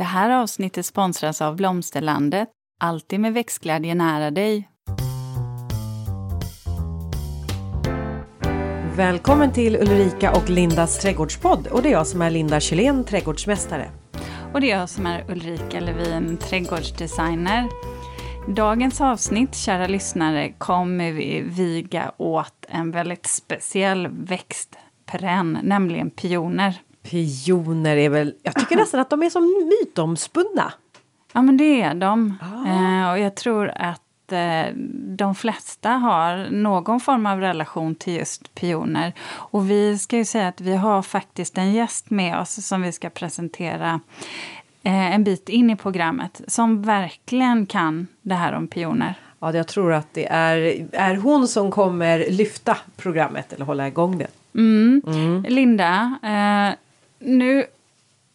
Det här avsnittet sponsras av Blomsterlandet. Alltid med växtglädje nära dig. Välkommen till Ulrika och Lindas trädgårdspodd. Och det är jag som är Linda Kjellén, trädgårdsmästare. Och det är jag som är Ulrika Levin, trädgårdsdesigner. Dagens avsnitt, kära lyssnare, kommer vi viga åt en väldigt speciell växtperenn, nämligen pioner. Pioner är väl, jag tycker nästan att de är som mytomspunna. Ja, men det är de. Eh, och jag tror att eh, de flesta har någon form av relation till just pioner. Och vi ska ju säga att vi har faktiskt en gäst med oss som vi ska presentera eh, en bit in i programmet som verkligen kan det här om pioner. Ja, jag tror att det är, är hon som kommer lyfta programmet eller hålla igång det. Mm. Linda, eh, nu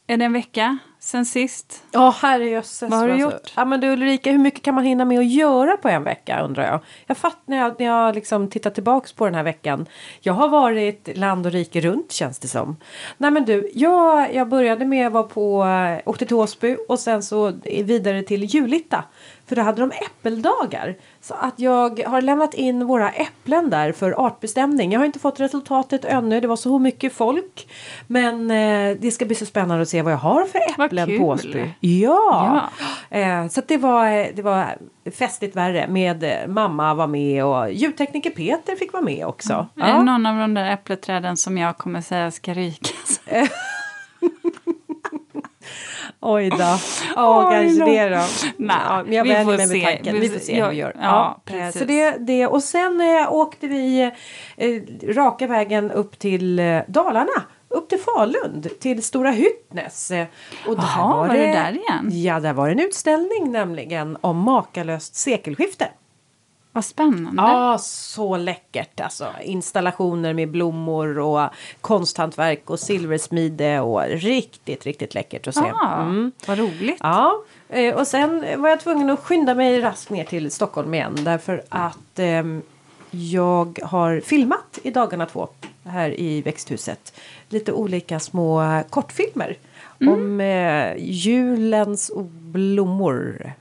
är det en vecka sen sist. Ja, oh, herrejösses. Vad har du alltså. gjort? Ja, men du Ulrika, hur mycket kan man hinna med att göra på en vecka undrar jag. Jag fattar när jag, när jag liksom tittar tillbaks på den här veckan. Jag har varit land och rike runt känns det som. Nej men du, jag, jag började med att vara på, äh, åkte till Åsby och sen så vidare till Julitta. För då hade de äppeldagar. Så att jag har lämnat in våra äpplen där för artbestämning. Jag har inte fått resultatet ännu. Det var så mycket folk. Men eh, det ska bli så spännande att se vad jag har för äpplen på Åsby. Ja! ja. Eh, så det var, det var festligt värre med eh, mamma var med och ljudtekniker Peter fick vara med också. Ja. Ja. Är det någon av de där äppleträden som jag kommer säga ska rykas? Oj då. Oj kanske det då. Nej, ja, men jag vi vänjer mig med tanken. Vi får se hur vi gör. Ja, Ja, precis. så det, det. Och sen eh, åkte vi eh, raka vägen upp till eh, Dalarna. Upp till Falun, till Stora Hyttnes. Eh, Och där Jaha, var det där igen? Ja, där var det en utställning nämligen om makalöst sekelskifte. Vad spännande. Ja, så läckert alltså. Installationer med blommor och konsthantverk och silversmide och riktigt, riktigt läckert att se. Ah, Mm. Vad roligt. Ja, eh, och sen var jag tvungen att skynda mig raskt ner till Stockholm igen därför att ehm, jag har filmat i dagarna två här i växthuset. Lite olika små kortfilmer om eh, julens blommor.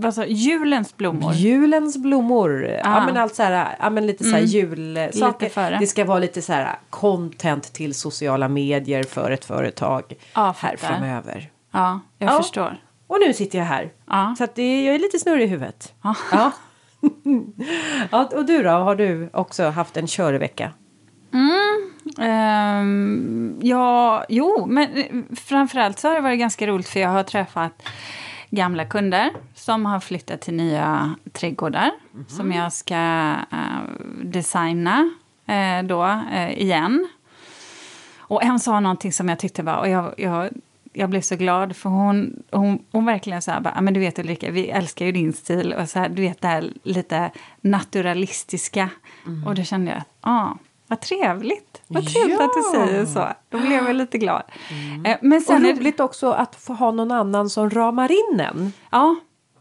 Vad sa Julens blommor? Julens blommor. Ja Ah. men allt så här, ja men lite så här julsaker. före. Det ska vara lite så här content till sociala medier för ett företag Ja, här framöver. Ja, jag Ja. förstår. Och nu sitter jag här. Ja. Så att det, jag är lite snurrig i huvudet. Ja. Ja. ja. Och du då? Har du också haft en körvecka? Ehm, ja, jo, men framförallt så har det varit ganska roligt för jag har träffat gamla kunder som har flyttat till nya trädgårdar som jag ska eh, designa eh, då eh, igen. Och en sa någonting som jag tyckte var... Och jag, jag, jag blev så glad, för hon, hon, hon verkligen så här, bara, "Ja, men du vet Ulrika, vi älskar ju din stil och så här, du vet det här lite naturalistiska. Och då kände jag, ah, vad trevligt. Vad trevligt att du Ja. säger så. Då blev jag lite glad. Eh, Men sen Och är det- roligt också att få ha någon annan som ramar in en. Ja,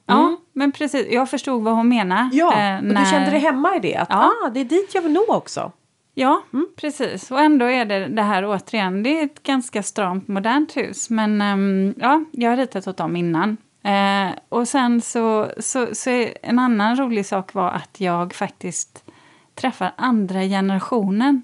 ja men precis. Jag förstod vad hon menar. Ja, eh, och när- du kände dig hemma i det. Att Ja. ah, det är dit jag vill nå också. Ja, precis. Och ändå är det det här återigen, det är ett ganska stramt modernt hus. Men ehm, ja, jag har ritat åt dem innan. Eh, och sen så, så, så är en annan rolig sak var att jag faktiskt träffar andra generationen.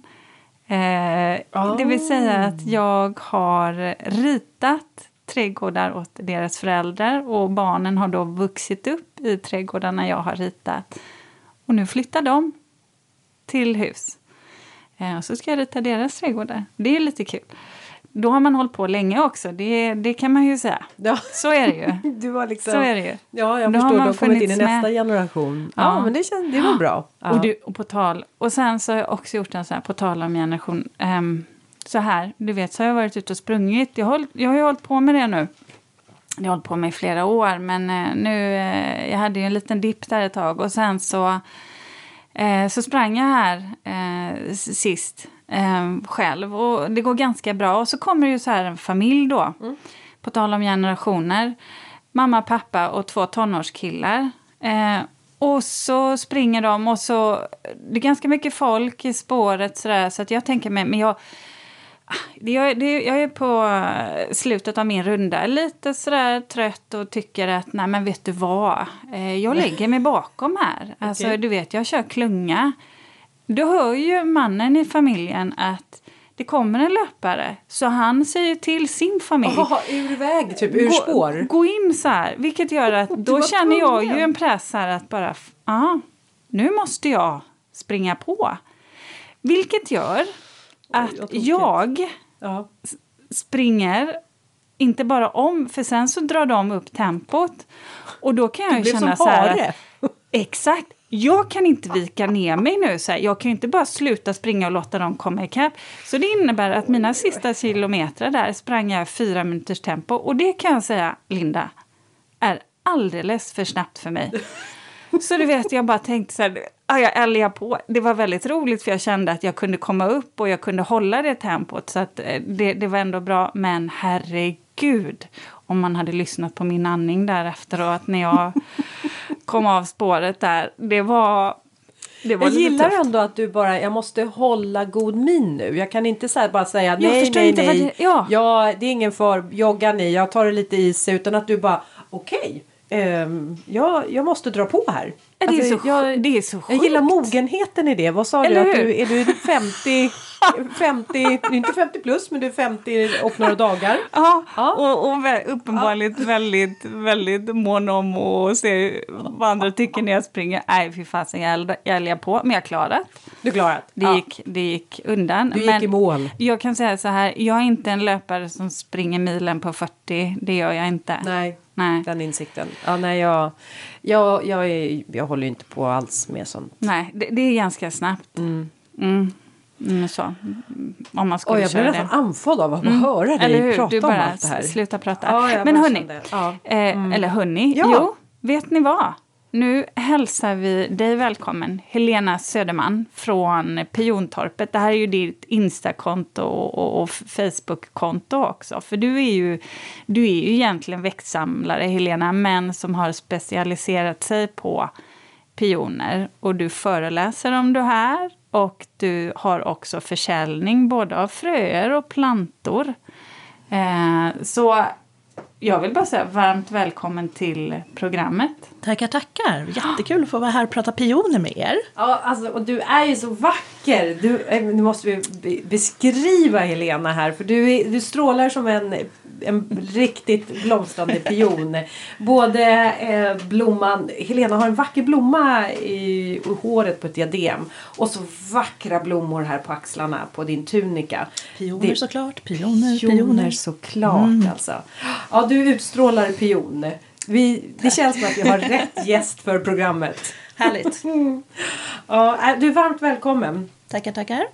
Eh, Det vill säga att jag har ritat trädgårdar åt deras föräldrar och barnen har då vuxit upp i trädgårdarna jag har ritat. Och nu flyttar de till hus. Eh, Och så ska jag rita deras trädgårdar. Det är lite kul. Då har man hållit på länge också, det, det kan man ju säga. Ja. Så är det ju. Du har liksom... Så är det ju. Ja, jag Då har förstår. man Du har kommit in i nästa med. generation. Ja, Ja. men det, känns, det var bra. Ja. Och, du, och på tal, och sen så har jag också gjort en så här, på tal om generation, ehm, så här, du vet, så har jag varit ute och sprungit. Jag, har hållit- jag har ju hållit på med det nu. Jag har hållit på med i flera år, men eh, nu, eh, jag hade ju en liten dipp där ett tag och sen så, eh, så sprang jag här sist eh, själv och det går ganska bra. Och så kommer det ju så här en familj då, på tal om generationer. Mamma, pappa och två tonårskillar. Eh, och så springer de och så, det är ganska mycket folk i spåret sådär, så att jag tänker mig, men jag, Jag, det, jag är på eh, slutet av min runda, lite sådär trött och tycker att nej men vet du vad, eh, jag lägger mig bakom här. Alltså Okej. du vet, jag kör klunga. Då hör ju mannen i familjen att det kommer en löpare, så han säger till sin familj Jaha, ur väg, typ ur spår. Gå, gå in så här, vilket gör att då känner jag ju en press här att bara, ja, nu måste jag springa på. Vilket gör att tokigt. jag Ja. springer inte bara om, för sen så drar de upp tempot. Och då kan jag ju känna så här att, Exakt. Jag kan inte vika ner mig nu. Så här. Jag kan inte bara sluta springa och låta dem komma ikapp. Så det innebär att mina sista kilometrar där sprang jag fyra minuters tempo. Och det kan jag säga, Linda, är alldeles för snabbt för mig. Så du vet, jag bara tänkte så här, ah, jag älgar på. Det var väldigt roligt för jag kände att jag kunde komma upp och jag kunde hålla det tempot. Så att eh, det, det var ändå bra. Men herregud, om man hade lyssnat på min andning där efteråt när jag kom av spåret där. Det var... Det var Jag gillar tufft. ändå att du bara, jag måste hålla god min nu. Jag kan inte så bara säga Jag nej, nej, nej. det- ja. ja, det är ingen för jogga ni, jag tar det lite is utan att du bara, okej, ehm, jag, jag måste dra på här. Ja, det, är Alltså, så, jag, det är så jag gillar sjukt. mogenheten i det. Vad sa Eller du? Att du? Är du 50, 50, du är inte 50 plus men du är 50 och några dagar? Ja, Ja. och, och uppenbarligen väldigt, väldigt mån om att se vad andra tycker när jag springer. Nej, fy fasen, jag älgar på. Men jag klarade. Du klarat? Det, Ja. gick, det gick undan. Du gick men i mål. Jag kan säga så här, jag är inte en löpare som springer milen på 40. Det gör jag inte. Nej, Nej. den insikten. Ja, nej, jag, jag, jag, är, jag håller ju inte på alls med sånt. Nej, det, det är ganska snabbt. Mm. Mm, så. Mm, Om man skulle Oj, jag köra nästan andfådd av att bara höra dig prata Du om bara allt det här. sluta prata. Ja, Men hörni, ja. eh, eller hörni, Ja. jo, vet ni vad? Nu hälsar vi dig välkommen, Helena Söderman från Piontorpet. Det här är ju ditt Instakonto och, och, och Facebook-konto också. För du är, ju, du är ju egentligen växtsamlare, Helena, men som har specialiserat sig på pioner. Och du föreläser om det här och du har också försäljning både av fröer och plantor. Eh, så jag vill bara säga varmt välkommen till programmet. Tackar, tackar. Jättekul att få vara här och prata pioner med er. Ja, alltså, och du är ju så vacker. Du, eh, nu måste vi be- beskriva Helena här. För du, är, du strålar som en, en riktigt blomstrande pion. Både eh, blomman... Helena har en vacker blomma i håret på ett diadem. Och så vackra blommor här på axlarna på din tunika. Pioner Det- såklart. Pioner, Pioner pioner. såklart alltså. Ja, du utstrålar pion. Vi, det känns som att vi har rätt gäst för programmet. Härligt. Ja, äh, du är varmt välkommen. Tackar, tackar.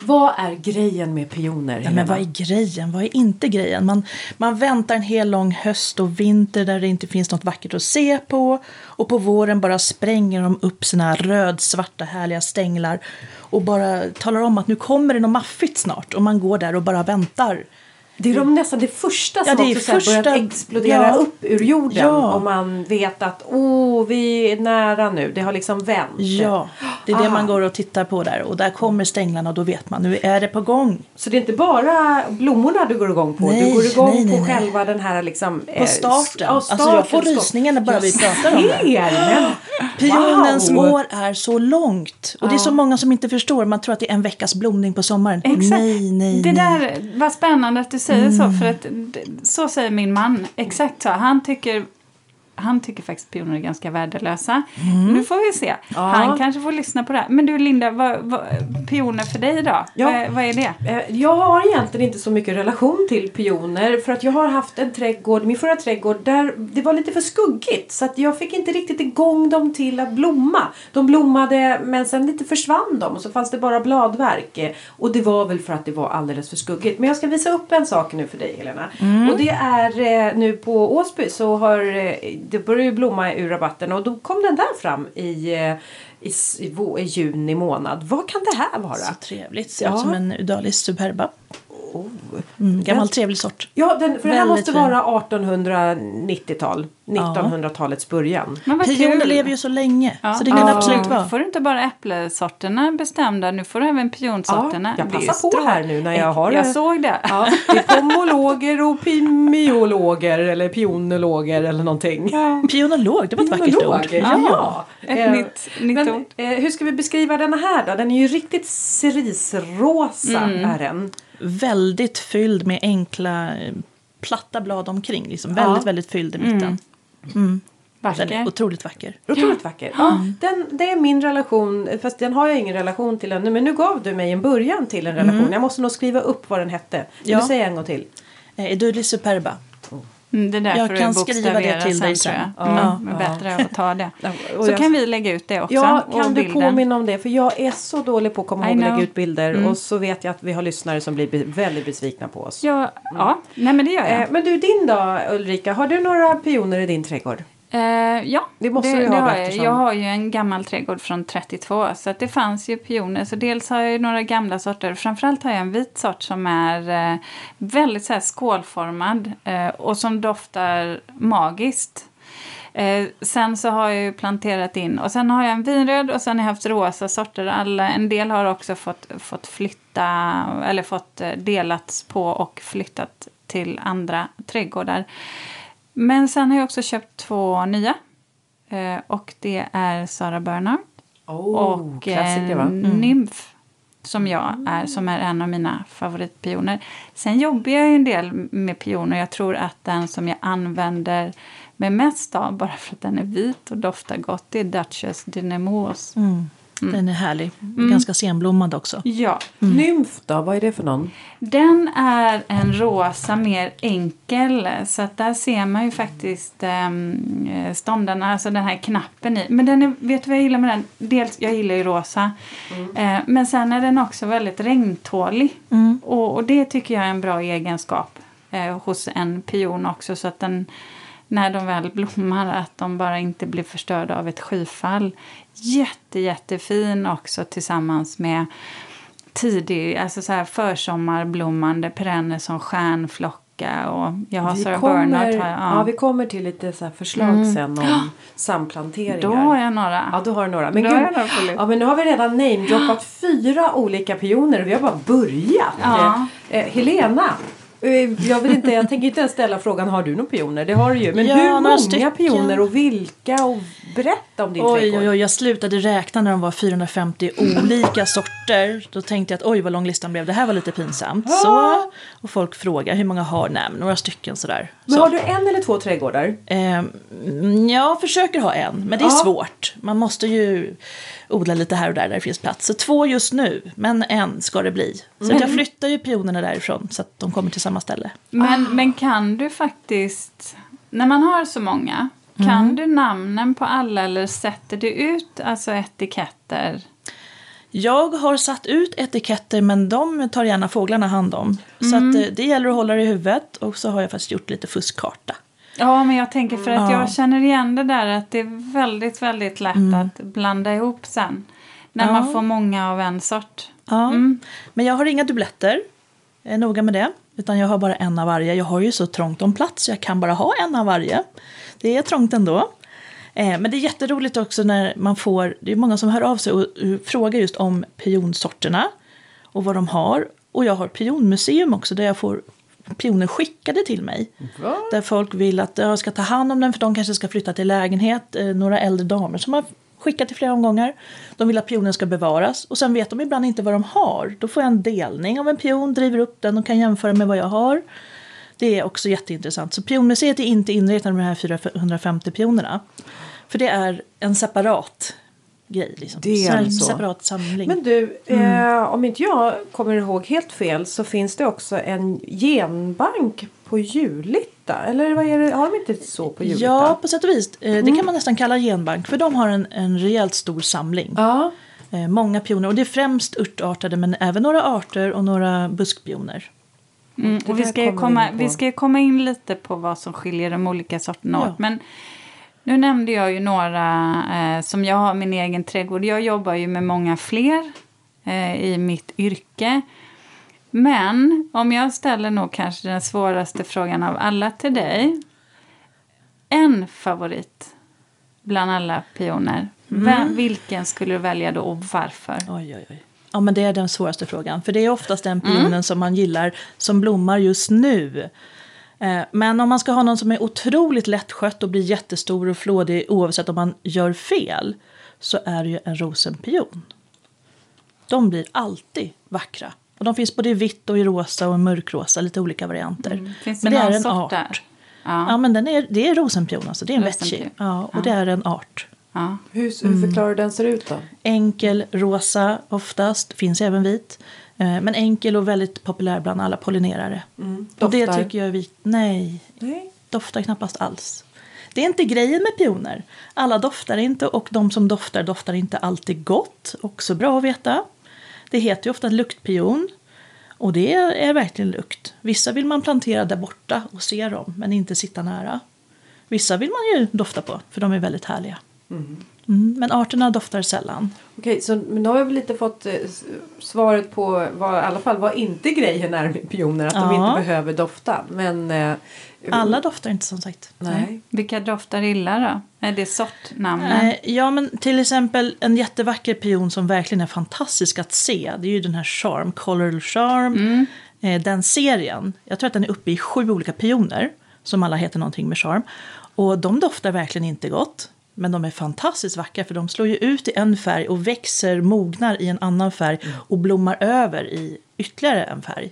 Vad är grejen med pioner? Ja, men vad är grejen? Vad är inte grejen? Man, man väntar en hel lång höst och vinter där det inte finns något vackert att se på. Och på våren bara spränger de upp sina rödsvarta härliga stänglar. Och bara talar om att nu kommer det något maffigt snart. Och man går där och bara väntar. Det är de nästan det första som Ja, det också första- börjat explodera ja. upp ur jorden. Ja. Och man vet att oh, vi är nära nu. Det har liksom vänt. Ja, det är det Ah. man går och tittar på där. Och där kommer stänglarna och då vet man, nu är det på gång. Så det är inte bara blommorna du går igång på. du Nej, går igång nej, nej, på nej. själva den här liksom... På starten. Ja, Alltså jag får starten. rysningar när bara Jag vi pratar om det. men Pionens wow. år är så långt. Och det är så många som inte förstår. Man tror att det är en veckas blomning på sommaren. Exakt. Nej, nej, det där var spännande att du säger så, för att d- så säger min man. Exakt så. Han tycker, han tycker faktiskt pioner är ganska värdelösa. Nu får vi se. Han kanske får lyssna på det här. Men du Linda, vad, vad, pioner för dig då? Ja. Vad, vad är det? Eh, Jag har egentligen inte så mycket relation till pioner för att jag har haft en trädgård, min förra trädgård, där det var lite för skuggigt så att jag fick inte riktigt igång dem till att blomma. De blommade men sen lite försvann de och så fanns det bara bladverk. Och det var väl för att det var alldeles för skuggigt. Men jag ska visa upp en sak nu för dig Helena. Och det är eh, nu på Åsby så har eh, det börjar ju blomma ur rabatten och då kom den där fram i, eh, i, i, i juni månad. Vad kan det här vara? Så trevligt. Ser Ja. ut som en Udalis superba. Mm, gammal trevlig sort. Ja, den, för det här måste fin. vara 1890-tal. 1900-talets början. Pioner lever ju så länge, Ja. så det kan det absolut Nu vara. får du inte bara äpplesorterna bestämda, nu får du även pionsorterna. Ja, jag passar på här nu när jag har Jag det. såg det. Ja, det är pomologer och pimiologer eller pionologer eller någonting. Pionolog, det var ett vackert ord. Ja. Ett Eh, nytt, nytt Men ord. eh, hur ska vi beskriva den här då? Den är ju riktigt cerisrosa Mm. är den. Väldigt fylld med enkla eh, platta blad omkring. Liksom. Ja. Väldigt, väldigt fylld i mitten. Den Vacker. är otroligt vacker. Otroligt vacker. Ja, den, det är min relation, fast den har jag ingen relation till ännu. Men nu gav du mig en början till en relation. Jag måste nog skriva upp vad den hette. Vill Ja. du säga en gång till? Eh, Edurli superba. Mm, det är därför Jag kan du skriva det till dig sen. jag. Mm, Ja, är bättre att ta det. Ja, Så kan vi lägga ut det också. Ja, kan du bilden. påminna om det? För jag är så dålig på att komma I ihåg att lägga ut bilder. Mm. Och så vet jag att vi har lyssnare som blir väldigt besvikna på oss. Ja, ja, nej men det gör jag. Eh, men du, din då Ulrika? Har du några pioner i din trädgård? Eh, ja, Det måste du ha, har jag. Jag har ju en gammal trädgård från 32 så det fanns ju pioner. Så dels har jag några gamla sorter. Framförallt har jag en vit sort som är eh, väldigt så här skålformad eh, och som doftar magiskt. Eh, sen så har jag ju planterat in och sen har jag en vinröd och sen har jag haft rosa sorter. Alla, en del har också fått, fått flytta eller fått eh, delats på och flyttat till andra trädgårdar. Men sen har jag också köpt två nya. Eh, och det är Sara Bernhardt och klassiker en nymf. Som jag är, som är en av mina favoritpioner. Sen jobbar jag ju en del med pioner. Jag tror att den som jag använder med mest av, bara för att den är vit och doftar gott, det är Duchess de Nemours. Mm. Den är härlig. Ganska senblommad också. Ja, Nymf då? Vad är det för någon? Den är en rosa mer enkel. Så att där ser man ju faktiskt um, ståndarna, alltså den här knappen i. Men den är, vet du vad jag gillar med den? Dels, jag gillar ju rosa. Eh, men sen är den också väldigt regntålig. Mm. Och, och det tycker jag är en bra egenskap eh, hos en pion också. Så att den, när de väl blommar, att de bara inte blir förstörda av ett skyfall. Jätte, jättefin också tillsammans med tidig, alltså så här försommarblommande perenner som stjärnflocka och jag har Sarah Bernhardt. Har jag, ja. ja. vi kommer till lite så förslag sen om samplanteringar. Då har jag några. Ja, då har du några. Men, Då gud, några ja, men nu har vi redan namedroppat fyra olika pioner och vi har bara börjat. Ja. Eh, Helena, jag, vill inte, jag tänker inte ens ställa frågan har du några pioner? Det har du ju. Men Ja, hur många stycken. pioner och vilka? Och berätta om din Oj, trädgård. oj, oj, jag slutade räkna när de var 450 olika sorter. Då tänkte jag att oj vad lång listan blev, det här var lite pinsamt. Så, och folk frågar hur många har, nej några stycken sådär. Men Så. har du en eller två trädgårdar? Ehm, jag försöker ha en, men det är Ja. svårt. Man måste ju odla lite här och där där det finns plats. Så två just nu, men en ska det bli. Så Mm. jag flyttar ju pionerna därifrån så att de kommer till samma ställe. Men, men kan du faktiskt, när man har så många, kan du namnen på alla eller sätter du ut alltså etiketter? Jag har satt ut etiketter men de tar gärna fåglarna hand om. Så att, eh, det gäller att hålla det i huvudet och så har jag faktiskt gjort lite fuskkarta. Ja, men jag tänker för att Ja. jag känner igen det där att det är väldigt, väldigt lätt att blanda ihop sen. När Ja. man får många av en sort. Ja. Men jag har inga dubbletter. Jag är noga med det. Utan jag har bara en av varje. Jag har ju så trångt om plats så jag kan bara ha en av varje. Det är trångt ändå. Eh, men det är jätteroligt också när man får, det är många som hör av sig och, och frågar just om pionsorterna och vad de har. Och jag har pionmuseum också där jag får pioner skickade till mig. Där folk vill att jag ska ta hand om den för de kanske ska flytta till lägenhet. Eh, några äldre damer som har skickat i flera omgångar. De vill att pionen ska bevaras och sen vet de ibland inte vad de har. Då får jag en delning av en pion, driver upp den och kan jämföra med vad jag har. Det är också jätteintressant. Så pionmuseet är inte inrättat med de här 450 pionerna. För det är en separat grej. Liksom. Det är Så en alltså. separat samling. Men du, eh, om inte jag kommer ihåg helt fel så finns det också en genbank på Julita. Eller vad är det? har de inte så på Julita? Ja, på sätt och vis. Eh, Det kan man nästan kalla genbank. För de har en, en rejält stor samling. Ja. Eh, många pioner. Och det är främst örtartade men även några arter och några buskpioner. Mm, och vi ska, komma, vi ska komma in lite på vad som skiljer de olika sorterna Ja. åt. Men nu nämnde jag ju några eh, som jag har min egen trädgård. Jag jobbar ju med många fler eh, i mitt yrke. Men om jag ställer nog kanske den svåraste frågan av alla till dig. En favorit bland alla pioner. Vem, vilken skulle du välja då och varför? Oj, oj, oj. Ja, men det är den svåraste frågan. För det är oftast den pionen som man gillar som blommar just nu. Eh, Men om man ska ha någon som är otroligt lättskött och blir jättestor och flådig oavsett om man gör fel så är det ju en rosenpion. De blir alltid vackra. Och de finns både i vitt och i rosa och i mörkrosa, lite olika varianter. Finns det men det någon är en sort art. där? Ja, Ja. men den är, det är rosenpion, alltså. det är en vetchi. Ja, och Ja. det är en art. Ja. Hur, hur förklarar du den ser ut då? Enkel, rosa oftast, finns även vit. Eh, Men enkel och väldigt populär bland alla pollinerare. Och det tycker jag är vit. Nej, Nej. doftar knappast alls. Det är inte grejen med pioner. Alla doftar inte och de som doftar doftar inte alltid gott. Också bra att veta. Det heter ju ofta luktpion. Och det är verkligen lukt. Vissa vill man plantera där borta och se dem, men inte sitta nära. Vissa vill man ju dofta på, för de är väldigt härliga. Mm, men arterna doftar sällan. Okej, så men då har vi lite fått eh, svaret på vad, i alla fall vad inte grejen är med pioner. Att de Ja. inte behöver dofta. Men eh, Alla doftar inte som sagt. nej. Vilka doftar illa då? Är det sortnamnen? Eh, Ja, men till exempel en jättevacker pion som verkligen är fantastisk att se. Det är ju den här Charm, Coral Charm. Eh, Den serien, jag tror att den är uppe i sju olika pioner. Som alla heter någonting med charm. Och de doftar verkligen inte gott. Men de är fantastiskt vackra för de slår ju ut i en färg och växer, mognar i en annan färg och blommar över i ytterligare en färg.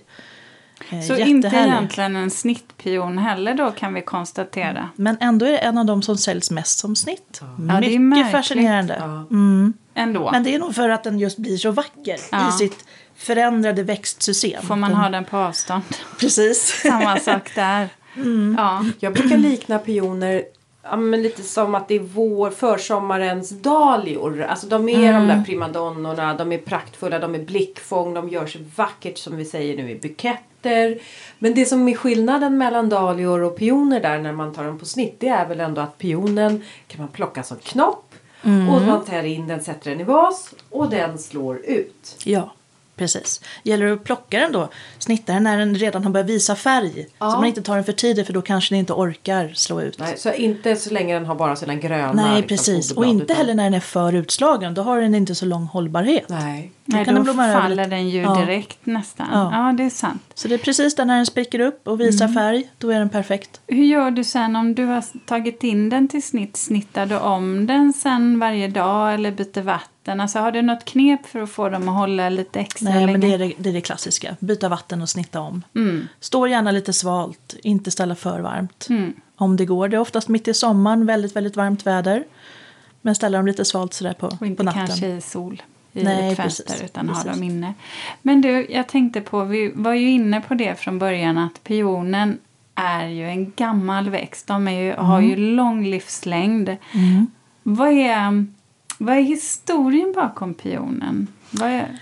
Eh, Så inte egentligen en snittpion heller då kan vi konstatera. Men ändå är det en av de som säljs mest som snitt. det är Mycket märkligt. fascinerande. Ja. Mm. Ändå. Men det är nog för att den just blir så vacker Ja. i sitt förändrade växtsystem. Får man ha den på avstånd. Precis. Samma sak där. Mm. Ja. Jag brukar likna pioner ja, men lite som att det är vår, försommarens dahlior. Alltså de är de där primadonnorna, de är praktfulla, de är blickfång, de gör sig vackert som vi säger nu i buketter. Men det som är skillnaden mellan dahlior och pioner där när man tar dem på snitt det är väl ändå att pionen kan man plocka som knopp och man tar in den, sätter den i vas och den slår ut. Ja, precis. Gäller det att plocka den då, snitta den när den redan har börjat visa färg. Ja. Så man inte tar den för tidigt för då kanske den inte orkar slå ut. Nej, så inte så länge den har bara sina gröna Nej, liksom, precis. Och foderblad, inte utan- heller när den är för utslagen. Då har den inte så lång hållbarhet. Nej. Nej, kan då över faller lite. den ju Ja. direkt nästan. Ja. Ja. det är sant. Så det är precis där när den spricker upp och visar Mm. färg. Då är den perfekt. Hur gör du sen om du har tagit in den till snitt? Snittar du om den sen varje dag eller byter vatten? Alltså har du något knep för att få dem att hålla lite extra Nej, länge? men det är det, det är det klassiska. Byta vatten och snitta om. Mm. Står gärna lite svalt, inte ställa för varmt. Mm. Om det går. Det är oftast mitt i sommaren, väldigt, väldigt varmt väder. Men ställa dem lite svalt sådär på, Och på inte natten. kanske i sol i Nej, ett fönster precis. utan ha dem inne. Men du, jag tänkte på, vi var ju inne på det från början att pionen är ju en gammal växt. De ju, har ju lång livslängd. Mm. Vad, är, vad är historien bakom pionen? Vad är,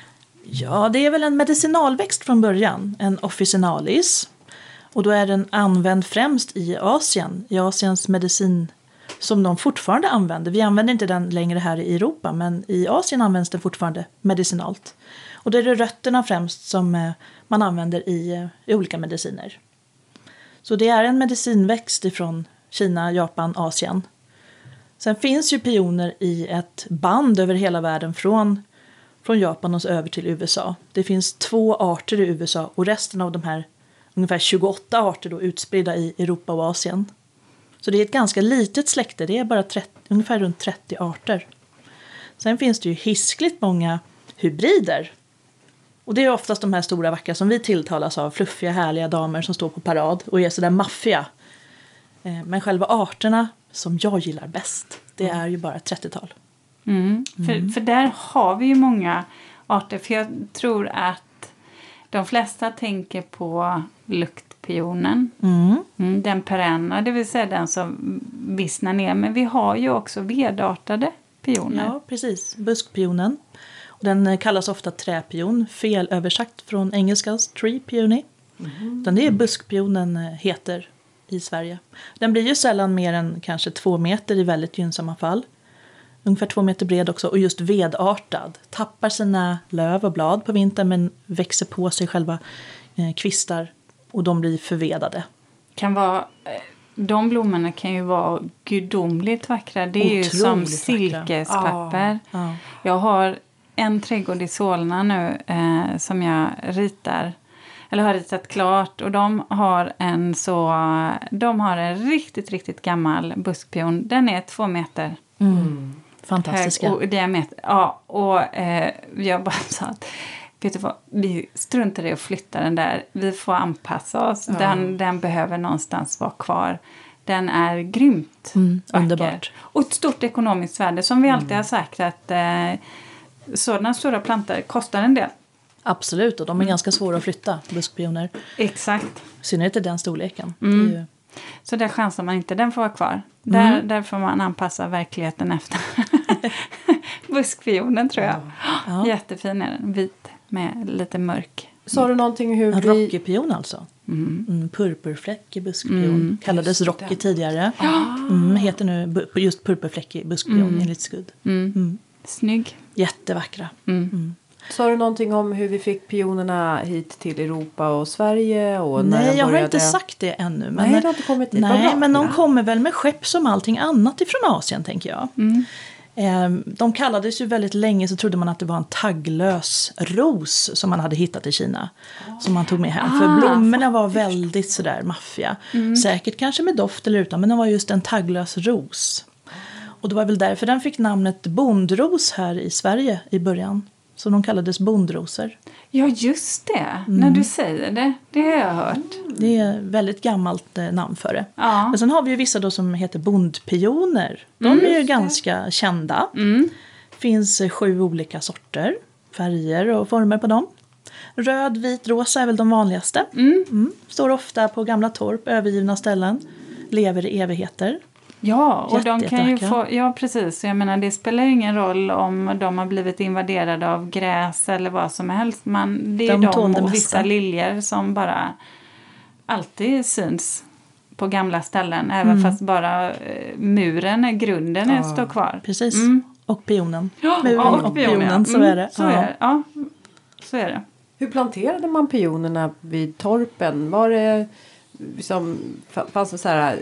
Ja, det är väl en medicinalväxt från början. En officinalis. Och då är den använd främst i Asien. I Asiens medicin som de fortfarande använder. Vi använder inte den längre här i Europa men i Asien används den fortfarande medicinalt. Och det är det rötterna främst som eh, man använder i, eh, i olika mediciner. Så det är en medicinväxt ifrån Kina, Japan, Asien. Sen finns ju pioner i ett band över hela världen från, från Japan och så över till USA. Det finns två arter i USA och resten av de här ungefär 28 arter då utspridda i Europa och Asien. Så det är ett ganska litet släkte, det är bara 30, ungefär runt 30 arter. Sen finns det ju hiskligt många hybrider. Och det är oftast de här stora vackra som vi tilltalas av, fluffiga härliga damer som står på parad och är sådär maffiga. Eh, Men själva arterna som jag gillar bäst, det är ju bara ett 30-tal. mm, för, för där har vi ju många arter. För jag tror att de flesta tänker på luktpionen. Mm. Mm, den perenna, det vill säga den som vissnar ner. Men vi har ju också vedartade pioner. Ja, precis. Buskpionen. Och den eh, kallas ofta träpion, felöversatt från engelskans tree peony. Utan det är buskpionen eh, heter i Sverige. Den blir ju sällan mer än kanske två meter i väldigt gynnsamma fall. Ungefär två meter bred också och just vedartad. Tappar sina löv och blad på vintern men växer på sig själva eh, kvistar och de blir förvedade. Kan vara, eh, de blommorna kan ju vara gudomligt vackra. Det är ju som Otroligt silkespapper. Ja. Jag har en trädgård i Solna nu eh, som jag ritar. Eller har ritat klart. Och de har en så... De har en riktigt, riktigt gammal buskpion. Den är två meter Fantastiska. hög och diameter. Ja, och eh, jag bara sa att vet du vad, vi struntar i att flytta den där. Vi får anpassa oss. Den, den behöver någonstans vara kvar. Den är grymt Mm, vacker. underbart. Och ett stort ekonomiskt värde. Som vi alltid har sagt att eh, sådana stora plantor kostar en del. Absolut, och de är ganska svåra att flytta, buskpioner. Exakt. I synnerhet i den storleken. Mm. Ju, Så där chansar man inte. Den får vara kvar. Där, där får man anpassa verkligheten efter buskpionen tror jag. Ja. Jättefin är den. Vit med lite mörk. Sa du någonting hur en vi... rockypion alltså. Mm. purpurfläckig buskpion. Kallades rocky tidigare. Mm, heter nu just purpurfläckig buskpion enligt Skudd. Snygg. Jättevackra. Sa du någonting om hur vi fick pionerna hit till Europa och Sverige? Och när Nej, jag har inte sagt det ännu. Men, Nej, det har inte kommit dit. Nej, men de kommer väl med skepp som allting annat ifrån Asien, tänker jag. Ehm, De kallades ju väldigt länge så trodde man att det var en tagglös ros som man hade hittat i Kina. Som man tog med hem. För blommorna var väldigt sådär maffiga. Säkert kanske med doft eller utan, men de var just en tagglös ros. Och det var väl därför den fick namnet bondros här i Sverige i början. Så de kallades bondrosor. Ja, just det. När du säger det. Det har jag hört. Det är ett väldigt gammalt eh, namn för det. Ja. Men sen har vi ju vissa då som heter bondpioner. De är ju ganska kända. finns eh, sju olika sorter, färger och former på dem. Röd, vit, rosa är väl de vanligaste. Mm. Står ofta på gamla torp, övergivna ställen. Lever i evigheter. Ja, och de kan ju få... Ja, precis. Jag menar, det spelar ju ingen roll om de har blivit invaderade av gräs eller vad som helst. Man, det är De de, och mesta. vissa liljor som bara alltid syns på gamla ställen. Även Mm. fast bara eh, muren, är- grunden, är, står kvar. Precis. Mm. Och pionen. Ja, Muren ja, och pionen, pionen, ja. så Mm, är det. Så Ja. är det. Ja, så är det. Hur planterade man pionerna vid torpen? Var det liksom, fa- fanns det så här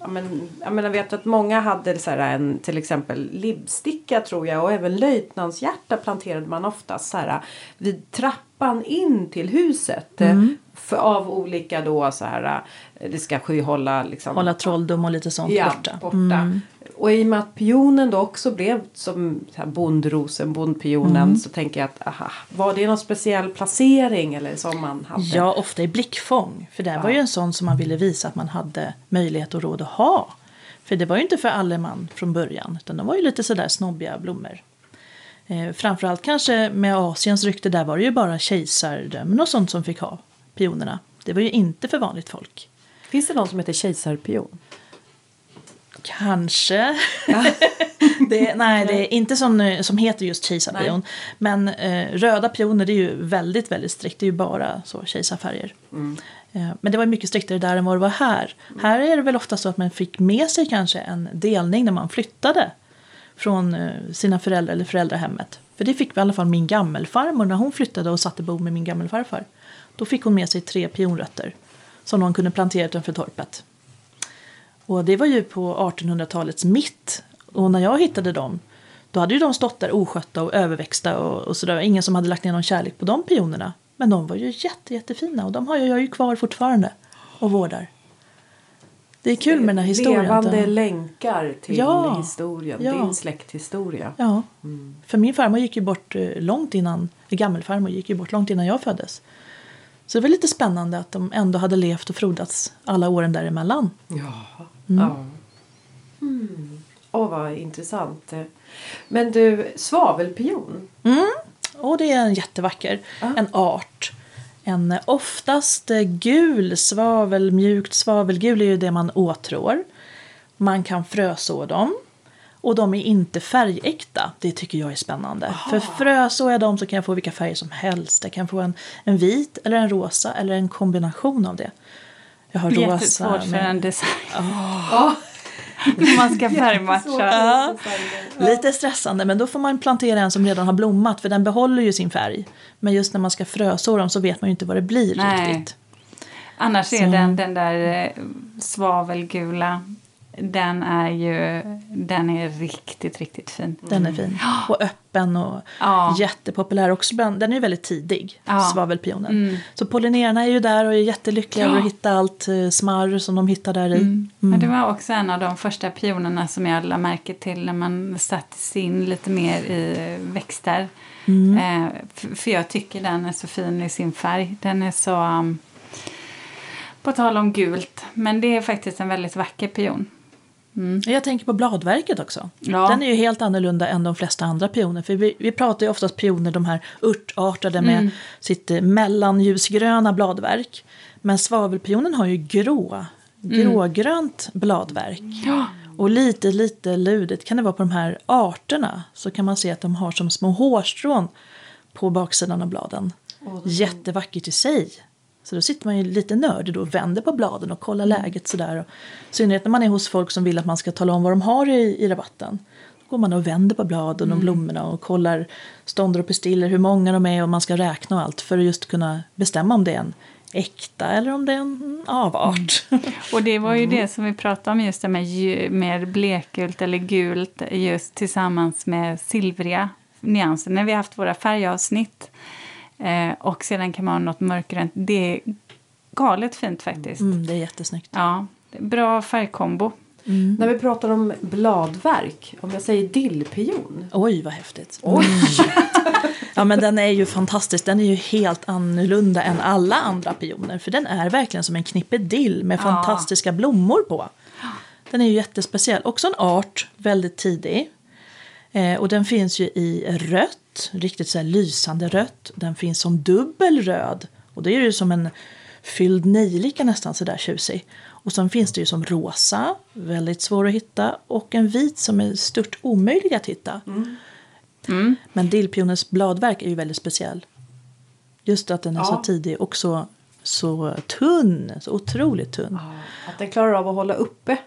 Ja, men, jag menar, vet att många hade så en till exempel libbsticka tror jag och även löjtnantshjärta planterade man oftast så här vid trappan in till huset. eh, För, av olika då så här eh, det ska skyhålla liksom. Hålla trolldom och lite sånt ja, borta. Mm. Och i och med att pionen då också blev som här bondrosen, bondpionen Mm. så tänker jag att aha, var det någon speciell placering eller som man hade? Ja, ofta i blickfång. För det här var ju en sån som man ville visa att man hade möjlighet och råd att ha. För det var ju inte för alle man från början, utan de var ju lite sådär snobbiga blommor. Eh, framförallt kanske med Asiens rykte, där var det ju bara kejsardömen och sånt som fick ha pionerna. Det var ju inte för vanligt folk. Finns det någon som heter kejsarpion? Kanske. det, nej, det är inte som, som heter just kejsarpion. Men eh, röda pioner det är ju väldigt, väldigt strikt. Det är ju bara så kejsarfärger. Eh, men det var mycket striktare där än vad det var här. Här är det väl ofta så att man fick med sig kanske en delning när man flyttade från eh, sina föräldrar eller föräldrahemmet. För det fick vi i alla fall min gammelfarmor när hon flyttade och satte bo med min gammelfarfar. Då fick hon med sig tre pionrötter som någon kunde plantera utanför torpet. Och det var ju på 1800-talets mitt. Och när jag hittade dem, då hade ju de stått där oskötta och överväxta och, och sådär. Ingen som hade lagt ner någon kärlek på de pionerna. Men de var ju jätte, jättefina och de har jag ju kvar fortfarande och vårdar. Det är kul med den här historien. Levande länkar till Ja, historien, ja. din släkthistoria. Ja, för min farmor gick ju bort eh, långt innan, gammelfarmor gick ju bort långt innan jag föddes. Så det var lite spännande att de ändå hade levt och frodats alla åren däremellan. Ja. Ja. Mm. Åh, vad intressant. Men du, svavelpion. Och det är en jättevacker, en art. En eh, oftast eh, gul svavel, mjukt svavelgul är ju det man åtrår. Man kan fröså dem. Och de är inte färgäkta. Det tycker jag är spännande. För fröså är de så kan jag få vilka färger som helst. Jag kan få en, en vit eller en rosa eller en kombination av det. Jag har rosa Jättesvårt för en design. Ja. När man ska färgmatcha. Ja. Lite stressande, men då får man plantera en som redan har blommat för den behåller ju sin färg. Men just när man ska fröså dem så vet man ju inte vad det blir Nej. riktigt. Annars är Så- den, den där eh, svavelgula, den är ju den är riktigt, riktigt fin. Den är fin. Och öppen och Ja. jättepopulär också. Bland, den är ju väldigt tidig, Ja. svavelpionen. Mm. Så pollinerarna är ju där och är jättelyckliga över att Ja. hitta allt eh, smarr som de hittar där i. Mm. Men det var också en av de första pionerna som jag lade märke till när man satte sig in lite mer i växter. Eh, f- för jag tycker den är så fin i sin färg. Den är så... Um, på tal om gult, men det är faktiskt en väldigt vacker pion. Jag tänker på bladverket också. Ja. Den är ju helt annorlunda än de flesta andra pioner. För vi, vi pratar ju oftast pioner, de här örtartade med Mm. sitt eh, mellanljusgröna bladverk. Men svavelpionen har ju grå, grågrönt bladverk. Mm. Ja. Och lite, lite ludet kan det vara på de här arterna. Så kan man se att de har som små hårstrån på baksidan av bladen. Jättevackert i sig. Så då sitter man ju lite nördig och vänder på bladen och kollar läget sådär. Och, I synnerhet när man är hos folk som vill att man ska tala om vad de har i, i rabatten. Då går man och vänder på bladen och blommorna och kollar stånder och pistiller, hur många de är och man ska räkna och allt för att just kunna bestämma om det är en äkta eller om det är en mm, avart. Och det var ju det som vi pratade om just det med mer blekgult eller gult just tillsammans med silvriga nyanser när vi haft våra färgavsnitt. Eh, och sedan kan man ha något mörkgrönt. Det är galet fint faktiskt. Mm, det är jättesnyggt. Ja, bra färgkombo. När vi pratar om bladverk, om jag säger dillpion. Oj, vad häftigt. Oj. ja, men den är ju fantastisk. Den är ju helt annorlunda än alla andra pioner. För den är verkligen som en knippedill med Ja. fantastiska blommor på. Den är ju jättespeciell. Också en art, väldigt tidig. Eh, och den finns ju i rött, riktigt så här lysande rött. Den finns som dubbelröd. Och det är ju som en fylld nejlika nästan sådär tjusig. Och sen finns det ju som rosa, väldigt svår att hitta. Och en vit som är stört omöjlig att hitta. Mm. Men dillpionens bladverk är ju väldigt speciell. Just att den är Ja. så tidig och så, så tunn, så otroligt tunn. Att den klarar av att hålla uppe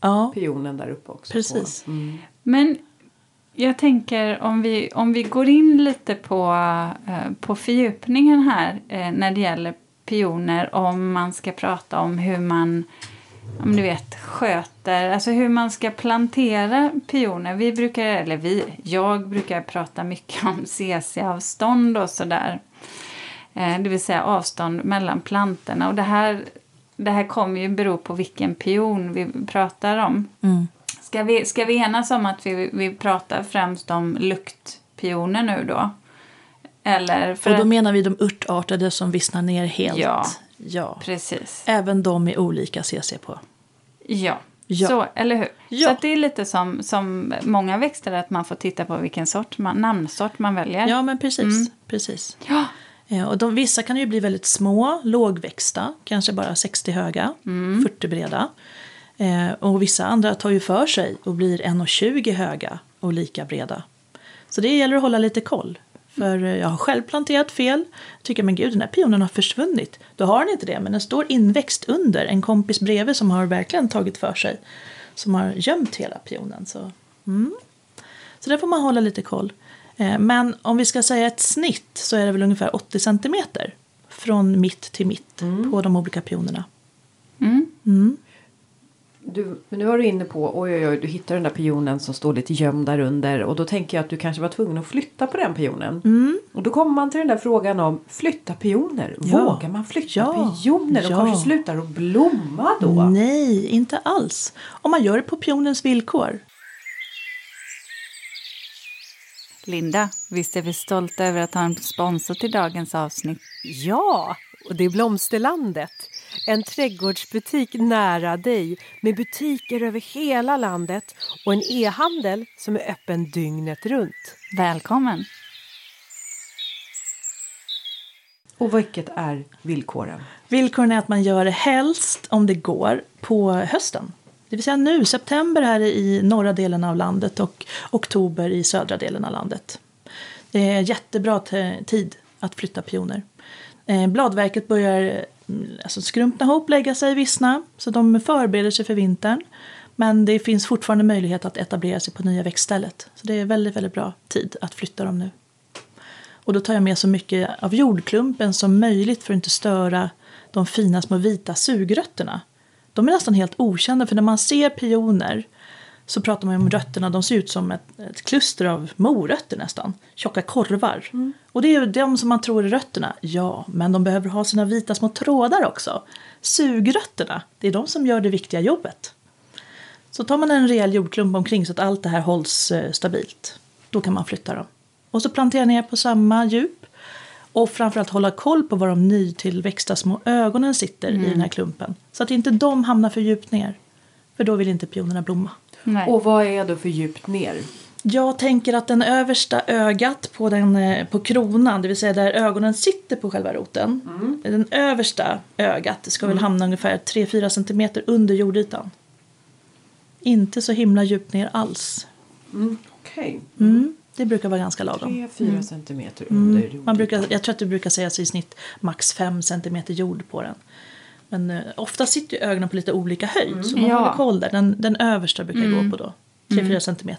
Ja, pionen där uppe också. Precis. Mm. Men jag tänker om vi, om vi går in lite på, eh, på fördjupningen här eh, när det gäller pioner. Om man ska prata om hur man om du vet, sköter, alltså hur man ska plantera pioner. Vi brukar, eller vi, jag brukar prata mycket om CC-avstånd och sådär. Eh, det vill säga avstånd mellan plantorna. Och det här, det här kommer ju bero på vilken pion vi pratar om. Mm. Ska vi, ska vi enas om att vi, vi pratar främst om luktpioner nu då? Eller för och då menar vi de örtartade som vissnar ner helt. Ja. ja. Precis. Även de är olika CC på. Ja. Ja. Så, eller hur? Ja. Så det är lite som, som många växter, att man får titta på vilken sort man, namnsort man väljer. Ja, men precis. Mm. precis. Ja. Eh, Och de, vissa kan ju bli väldigt små, lågväxta, kanske bara 60 höga, Mm. 40 breda. Eh, och vissa andra tar ju för sig och blir 1,20 höga och lika breda. Så det gäller att hålla lite koll. För eh, jag har själv planterat fel. Tycker men gud den här pionen har försvunnit. Då har den inte det men den står inväxt under en kompis bredvid som har verkligen tagit för sig. Som har gömt hela pionen. Så, mm. så där får man hålla lite koll. Eh, Men om vi ska säga ett snitt så är det väl ungefär 80 centimeter. Från mitt till mitt på de olika pionerna. Mm. Du, men nu var du inne på, oj oj oj, du hittar den där pionen som står lite gömd där under. Och då tänker jag att du kanske var tvungen att flytta på den pionen. Mm. Och då kommer man till den där frågan om flytta pioner. Ja. Vågar man flytta Ja. pioner? De Ja. kanske slutar att blomma då. Nej, inte alls. Om man gör det på pionens villkor. Linda, visst är vi stolta över att ha en sponsor till dagens avsnitt? Ja, och det är Blomsterlandet. En trädgårdsbutik nära dig med butiker över hela landet och en e-handel som är öppen dygnet runt. Välkommen! Och vilket är villkoren? Villkoren är att man gör det helst, om det går, på hösten. Det vill säga nu, september här i norra delen av landet och oktober i södra delen av landet. Det är jättebra tid att flytta pioner. Eh, bladverket börjar alltså, skrumpna ihop, lägga sig, vissna. Så de förbereder sig för vintern. Men det finns fortfarande möjlighet att etablera sig på nya växtstället. Så det är väldigt, väldigt bra tid att flytta dem nu. Och då tar jag med så mycket av jordklumpen som möjligt för att inte störa de fina små vita sugrötterna. De är nästan helt okända för när man ser pioner så pratar man om rötterna, de ser ut som ett, ett kluster av morötter nästan. Tjocka korvar. Och det är ju de som man tror är rötterna. Ja, men de behöver ha sina vita små trådar också. Sugrötterna, det är de som gör det viktiga jobbet. Så tar man en rejäl jordklump omkring så att allt det här hålls eh, stabilt. Då kan man flytta dem. Och så plantera ner på samma djup. Och framförallt hålla koll på var de nytillväxta små ögonen sitter i den här klumpen. Så att inte de hamnar för djupt ner. För då vill inte pionerna blomma. Nej. Och vad är då för djupt ner? Jag tänker att den översta ögat på, den, eh, på kronan, det vill säga där ögonen sitter på själva roten. Den översta ögat ska väl hamna ungefär 3-4 cm under jordytan. Inte så himla djupt ner alls. Okej. Mm, det brukar vara ganska lagom. 3-4 centimeter under Mm. jorden. Man brukar, jag tror att det brukar sägas i snitt max 5 cm jord på den. Men eh, ofta sitter ju ögonen på lite olika höjd så man Ja. håller koll där. Den, den översta brukar jag gå på då. 3-4 cm.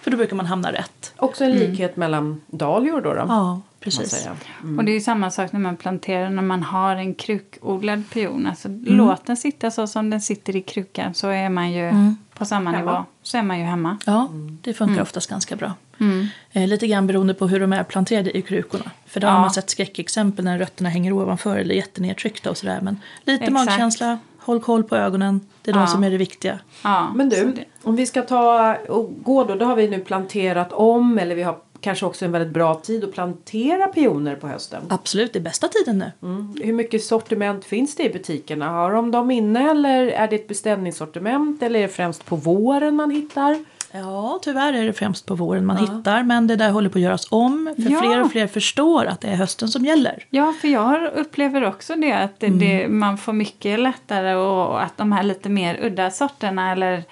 För då brukar man hamna rätt. Också en likhet mellan dahlior då? då Ja, precis. säga. Och det är ju samma sak när man planterar när man har en krukodlad pion. Alltså, Låt den sitta så som den sitter i krukan så är man ju på samma Hemma. nivå. Så är man ju hemma. Ja, det funkar oftast ganska bra. Eh, lite grann beroende på hur de är planterade i krukorna. För där har Ja. man sett skräckexempel när rötterna hänger ovanför eller jättenedtryckta och sådär. Men lite Exakt. magkänsla, håll koll på ögonen. Det är de Ja. som är det viktiga. Ja, Men du, om vi ska ta och gå då, då har vi nu planterat om eller vi har kanske också en väldigt bra tid att plantera pioner på hösten. Absolut, det är bästa tiden nu. Mm. Hur mycket sortiment finns det i butikerna? Har de dem inne eller är det ett beställningssortiment eller är det främst på våren man hittar? Ja, tyvärr är det främst på våren man hittar. Men det där håller på att göras om. För Ja. fler och fler förstår att det är hösten som gäller. Ja, för jag upplever också det att det, det, Mm. man får mycket lättare och att de här lite mer udda sorterna eller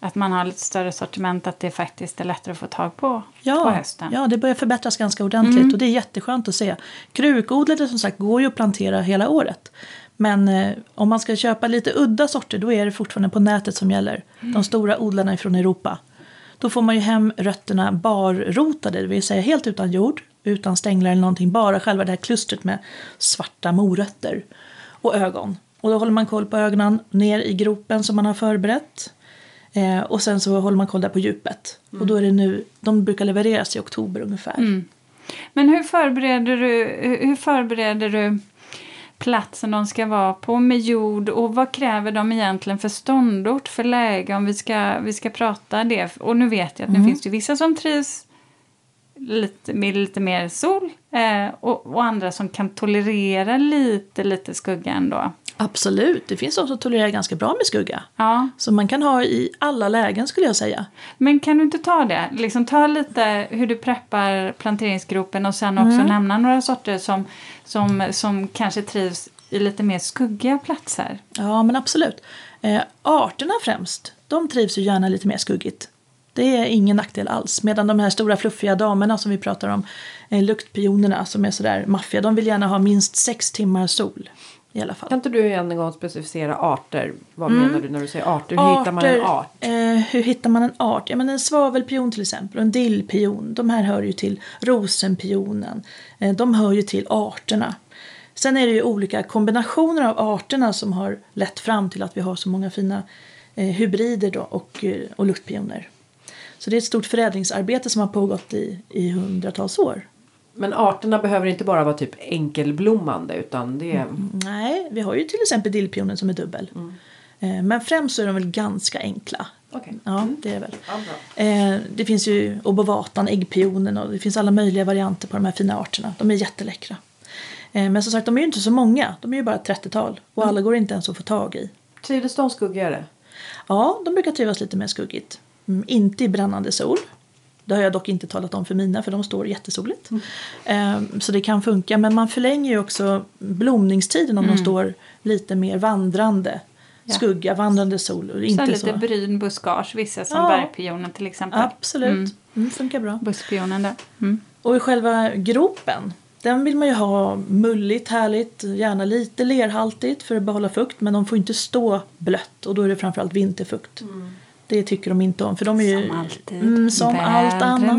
att man har lite större sortiment att det faktiskt är lättare att få tag på på Ja, hösten. ja, det börjar förbättras ganska ordentligt och det är jätteskönt att se. Krukodlade som sagt går ju att plantera hela året. Men eh, om man ska köpa lite udda sorter då är det fortfarande på nätet som gäller. De stora odlarna från Europa. Då får man ju hem rötterna barrotade, det vill säga helt utan jord, utan stänglar eller någonting. Bara själva det här klustret med svarta morötter och ögon. Och då håller man koll på ögonen ner i gropen som man har förberett. Eh, och sen så håller man koll där på djupet. Och då är det nu, de brukar levereras i oktober ungefär. Men hur förbereder du, hur förbereder du platsen de ska vara på med jord och vad kräver de egentligen för ståndort, för läge om vi ska, vi ska prata det? Och nu vet jag att nu finns det vissa som trivs lite, med lite mer sol eh, och, och andra som kan tolerera lite, lite skugga ändå. Absolut, det finns också att tolerera ganska bra med skugga. Ja, Så man kan ha i alla lägen skulle jag säga. men kan du inte ta det? Liksom ta lite hur du preppar planteringsgropen och sen också nämna några sorter som, som, som kanske trivs i lite mer skuggiga platser. Ja, men absolut. Eh, arterna främst, de trivs ju gärna lite mer skuggigt. Det är ingen nackdel alls. Medan de här stora fluffiga damerna som vi pratar om, eh, luktpionerna som är sådär maffiga, de vill gärna ha minst sex timmar sol. I alla fall. Kan inte du en gång specificera arter? Vad menar du när du säger arter? Hur hittar man en art? Eh, hur hittar man en art? Ja, men en svavelpion till exempel och en dillpion. De här hör ju till rosenpionen. Eh, de hör ju till arterna. Sen är det ju olika kombinationer av arterna som har lett fram till att vi har så många fina eh, hybrider då och, eh, och luktpioner. Så det är ett stort förädlingsarbete som har pågått i, i hundratals år. Men arterna behöver inte bara vara typ enkelblommande utan det är... Nej, vi har ju till exempel dillpionen som är dubbel. Eh, men främst så är de väl ganska enkla. Okej. Ja, det är väl. Eh, det finns ju obovatan, äggpionen och det finns alla möjliga varianter på de här fina arterna. De är jätteläckra. Eh, men som sagt, de är ju inte så många. De är ju bara ett 30-tal och alla går inte ens att få tag i. Trivdes de skuggigare? Ja, de brukar trivas lite mer skuggigt. Mm, inte i brännande sol. Det har jag dock inte talat om för mina för de står jättesoligt. Eh, så det kan funka. Men man förlänger ju också blomningstiden om de står lite mer vandrande. Ja. Skugga, vandrande sol. Så inte lite så. bryn buskage, vissa som Ja. bergpionen till exempel. Absolut, Mm. mm, funkar bra. Buskpionen där. Mm. Och i själva gropen Den vill man ju ha mulligt, härligt, gärna lite lerhaltigt för att behålla fukt. Men de får inte stå blött och då är det framförallt vinterfukt. Det tycker de inte om. För de är ju, Som alltid. Mm, som allt annat.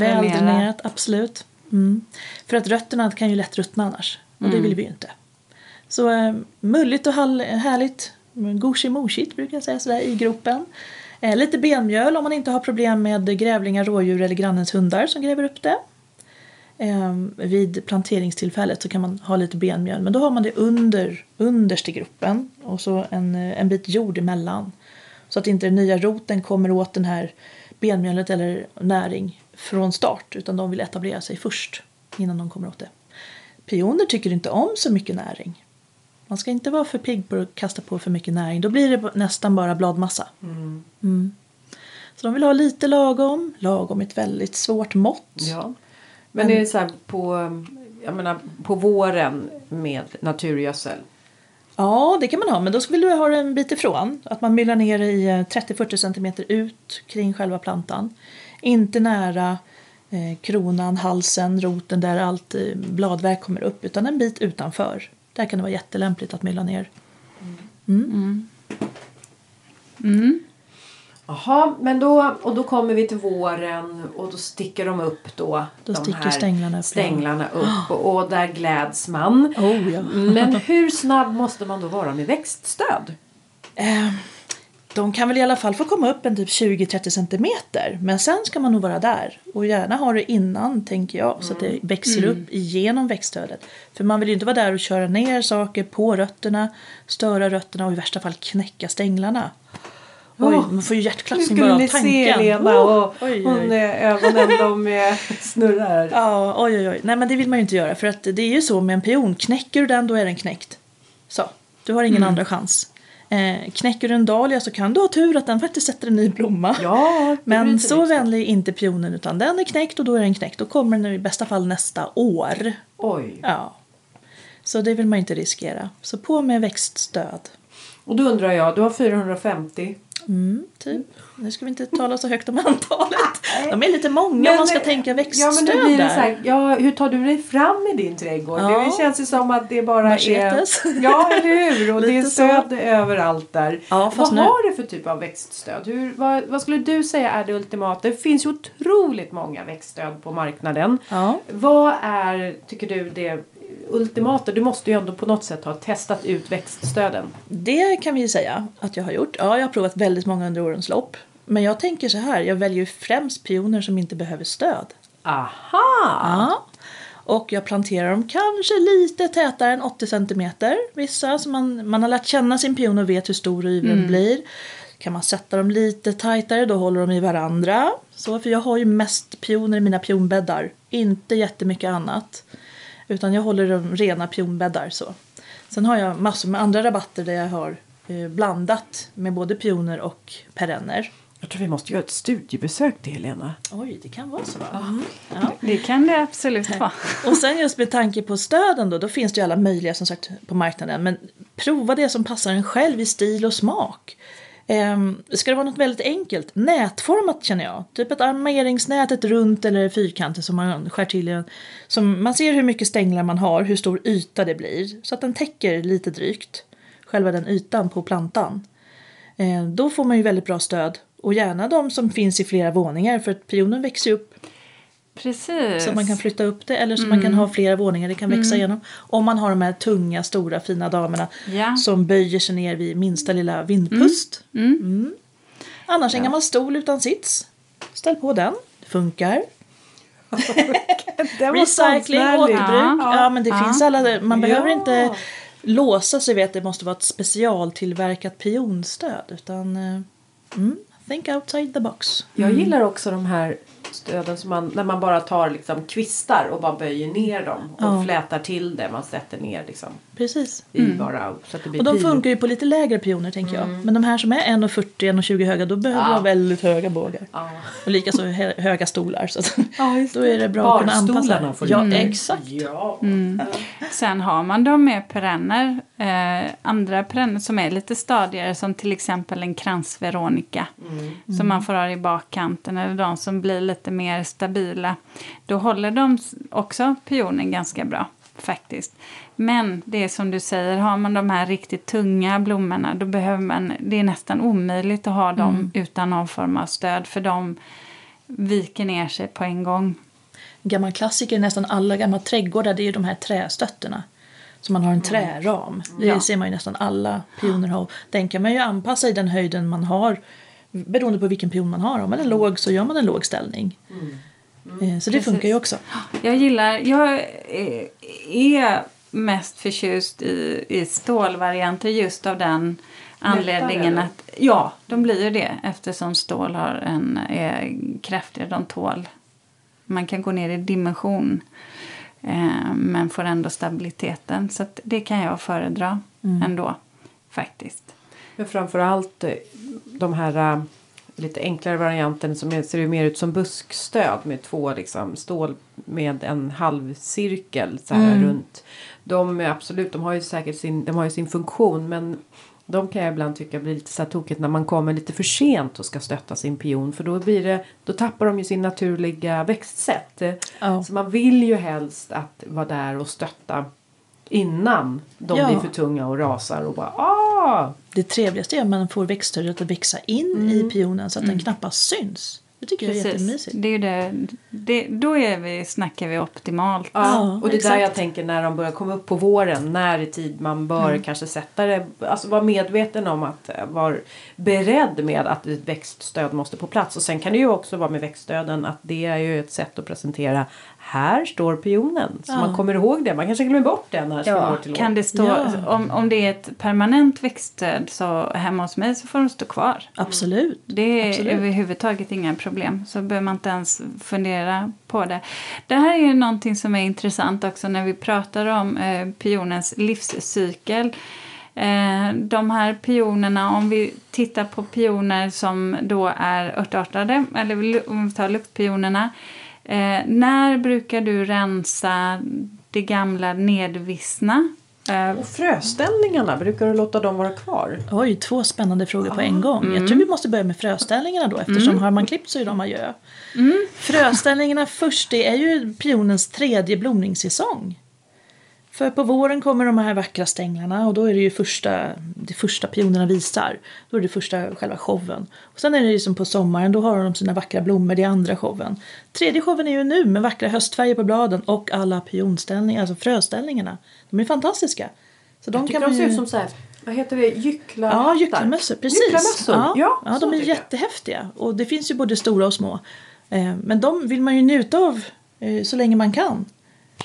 Väldränerat, absolut. Mm. För att rötterna kan ju lätt ruttna annars. Och det vill vi ju inte. Så eh, mulligt och härligt. Goshi-moshigt brukar jag säga sådär i gropen. Eh, lite benmjöl om man inte har problem med grävlingar, rådjur eller grannens hundar som gräver upp det. Eh, vid planteringstillfället så kan man ha lite benmjöl men då har man det under, underst i gropen och så en, eh, en bit jord emellan. Så att inte den nya roten kommer åt den här benmjölet eller näring från start utan de vill etablera sig först innan de kommer åt det. Pioner tycker inte om så mycket näring. Man ska inte vara för pigg på att kasta på för mycket näring. Då blir det nästan bara bladmassa. Mm. Så de vill ha lite lagom. Lagom är ett väldigt svårt mått. Ja. Men är det så här på, jag menar, på våren med naturgödsel? Ja, det kan man ha. Men då vill du ha det en bit ifrån. Att man myllar ner i eh, 30-40 cm ut kring själva plantan. Inte nära eh, kronan, halsen, roten där allt eh, bladverk kommer upp. Utan en bit utanför. Där kan det vara jättelämpligt att mylla ner. Jaha, men då, och då kommer vi till våren och då sticker de upp då. Då de sticker här stänglarna upp, stänglarna upp och, och där gläds man. Oh, ja. Men hur snabb måste man då vara med växtstöd? Eh, de kan väl i alla fall få komma upp en typ 20-30 centimeter. Men sen ska man nog vara där. Och gärna ha det innan tänker jag. Så att det växer upp igenom växtstödet. För man vill ju inte vara där och köra ner saker på rötterna. Störa rötterna och i värsta fall knäcka stänglarna. Oj, man får ju Nu hjärtklappning bara skulle av ni tanken. se Lena Oh, och oj, oj, hon, oj. eh, ögonen de eh, snurrar. Ja, oj, oj, oj. Nej, men det vill man ju inte göra. För att det är ju så med en pion. Knäcker du den, då är den knäckt. Så, du har ingen Mm. andra chans. Eh, knäcker du en dahlia så kan du ha tur att den faktiskt sätter en ny blomma. Ja, Men så direkt. vänlig är inte pionen utan den är knäckt och då är den knäckt. Då kommer den i bästa fall nästa år. Oj. Ja. Så det vill man inte riskera. Så på med växtstöd. Och då undrar jag, du har 450. Mm, typ. Nu ska vi inte tala så högt om antalet. De är lite många om man ska tänka Ja, växtstöd men då blir där. så här, ja, hur tar du dig fram i din trädgård? Ja. Det känns ju som att det bara Machetes. är... Ja, eller hur? Och det är Lite så. stöd överallt där. Ja, vad nu- har du för typ av växtstöd? Hur, vad, vad skulle du säga är det ultimata? Det finns ju otroligt många växtstöd på marknaden. Ja. Vad är, tycker du, det ultimata? Du måste ju ändå på något sätt ha testat ut växtstöden. Det kan vi ju säga att jag har gjort. Ja, jag har provat väldigt många under årens lopp. Men jag tänker så här, jag väljer främst pioner som inte behöver stöd. Aha! Ja. Och jag planterar dem kanske lite tätare än 80 centimeter. Vissa, så man, man har lärt känna sin pion och vet hur stor och yvig den blir. Kan man sätta dem lite tajtare då håller de i varandra. Så, för jag har ju mest pioner i mina pionbäddar. Inte jättemycket annat. Utan jag håller dem rena pionbäddar så. Sen har jag massor med andra rabatter där jag har eh, blandat med både pioner och perenner. Jag tror vi måste göra ett studiebesök till Helena. Oj, det kan vara så va? Mm. Ja. Det kan det absolut vara. Och sen just med tanke på stöden då, då finns det ju alla möjliga som sagt på marknaden. Men prova det som passar en själv i stil och smak. Ehm, ska det vara något väldigt enkelt, nätformat känner jag. Typ ett armeringsnät, ett runt eller fyrkantigt som man skär till. i en- Som man ser hur mycket stänglar man har, hur stor yta det blir. Så att den täcker lite drygt själva den ytan på plantan. Eh, då får man ju väldigt bra stöd. Och gärna de som finns i flera våningar för att pionen växer ju upp Precis. så att man kan flytta upp det eller så man kan ha flera våningar det kan växa igenom. Om man har de här tunga, stora, fina damerna Ja. som böjer sig ner vid minsta lilla vindpust. Mm. Annars en gammal stol utan sits. Ställ på den. Det funkar. Recycling, återbruk. Ja. Ja, men det Ja. finns alla. Man behöver Ja. inte låsa sig vid att det måste vara ett specialtillverkat pionstöd. Utan eh, mm, think outside the box. Jag gillar också de här stöden som man, när man bara tar liksom kvistar och bara böjer ner dem och Ja. flätar till det. Man sätter ner liksom Precis. i bara så att det blir Och de pil. funkar ju på lite lägre pioner tänker jag. Men de här som är 1,40-1,20 höga då behöver Ja. väldigt höga bågar. Ja. Och likaså hö- höga stolar. Så att Ja, då är det bra att kunna anpassa. får Ja, inte. exakt. Ja. Sen har man dem med perenner. Eh, andra perenner som är lite stadigare som till exempel en kransveronika. som man får ha i bakkanten eller de som blir lite mer stabila. Då håller de också pionen ganska bra faktiskt. Men det är som du säger, har man de här riktigt tunga blommorna då behöver man, det är nästan omöjligt att ha dem utan någon form av stöd för de viker ner sig på en gång. Gammal klassiker i nästan alla gamla trädgårdar det är ju de här trästötterna. Så man har en träram. Det Ja. ser man ju nästan alla pioner ha. Den kan man ju anpassa i den höjden man har beroende på vilken pion man har. Om man är låg så gör man en låg ställning. Eh, Så det Precis. funkar ju också. Jag gillar, jag eh, är mest förtjust i, i stålvarianter just av den anledningen eller? att ja, de blir ju det eftersom stål har en, är kraftigare, de tål. Man kan gå ner i dimension eh, men får ändå stabiliteten så att det kan jag föredra ändå faktiskt. Men framförallt eh, de här eh, lite enklare varianten som ser mer ut som buskstöd med två liksom stål med en halvcirkel så här runt. De är absolut, de har ju säkert sin, de har ju sin funktion men de kan jag ibland tycka blir lite så här tokigt när man kommer lite för sent och ska stötta sin pion för då blir det, då tappar de ju sin naturliga växtsätt. Ja. Så man vill ju helst att vara där och stötta innan de Ja. blir för tunga och rasar och bara ah! Det trevligaste är att man får växtstödet att växa in i pionen så att den knappast syns. Det tycker jag är jättemysigt. Det är ju det, det, då är vi, snackar vi optimalt. Ja, Ja, och det är där jag tänker när de börjar komma upp på våren. När i tid man bör kanske sätta det. Alltså vara medveten om att eh, vara beredd med att ett växtstöd måste på plats. Och sen kan det ju också vara med växtstöden att det är ju ett sätt att presentera. Här står pionen. Så Ja. man kommer ihåg det. Man kanske glömmer bort den här från år till år. Kan det stå, Ja. om, om det är ett permanent växtstöd så hemma hos mig så får de stå kvar. Absolut. Det är Absolut. överhuvudtaget inga problem. Så behöver man inte ens fundera på det. Det här är ju någonting som är intressant också när vi pratar om eh, pionens livscykel. Eh, de här pionerna, om vi tittar på pioner som då är örtartade, eller om vi tar luktpionerna. Eh, när brukar du rensa det gamla nedvissna? Eh, Och fröställningarna, brukar du låta dem vara kvar? Oj, två spännande frågor på en gång. Jag tror vi måste börja med fröställningarna då eftersom har man klippt så är de adjö. Fröställningarna först, det är ju pionens tredje blomningssäsong. För på våren kommer de här vackra stänglarna och då är det ju första, det första pionerna visar. Då är det första själva showen. Och sen är det ju som på sommaren, då har de sina vackra blommor, det är andra showen. Tredje showen är ju nu med vackra höstfärger på bladen och alla pionställningar, alltså fröställningarna. De är fantastiska. Så de Jag kan de ser ut ju- som så här, vad heter det, gycklar? Ja, gycklarmössor. Precis. Gycklarmössor, Ja, ja, ja, de är jättehäftiga. Och det finns ju både stora och små. Eh, Men de vill man ju njuta av eh, så länge man kan.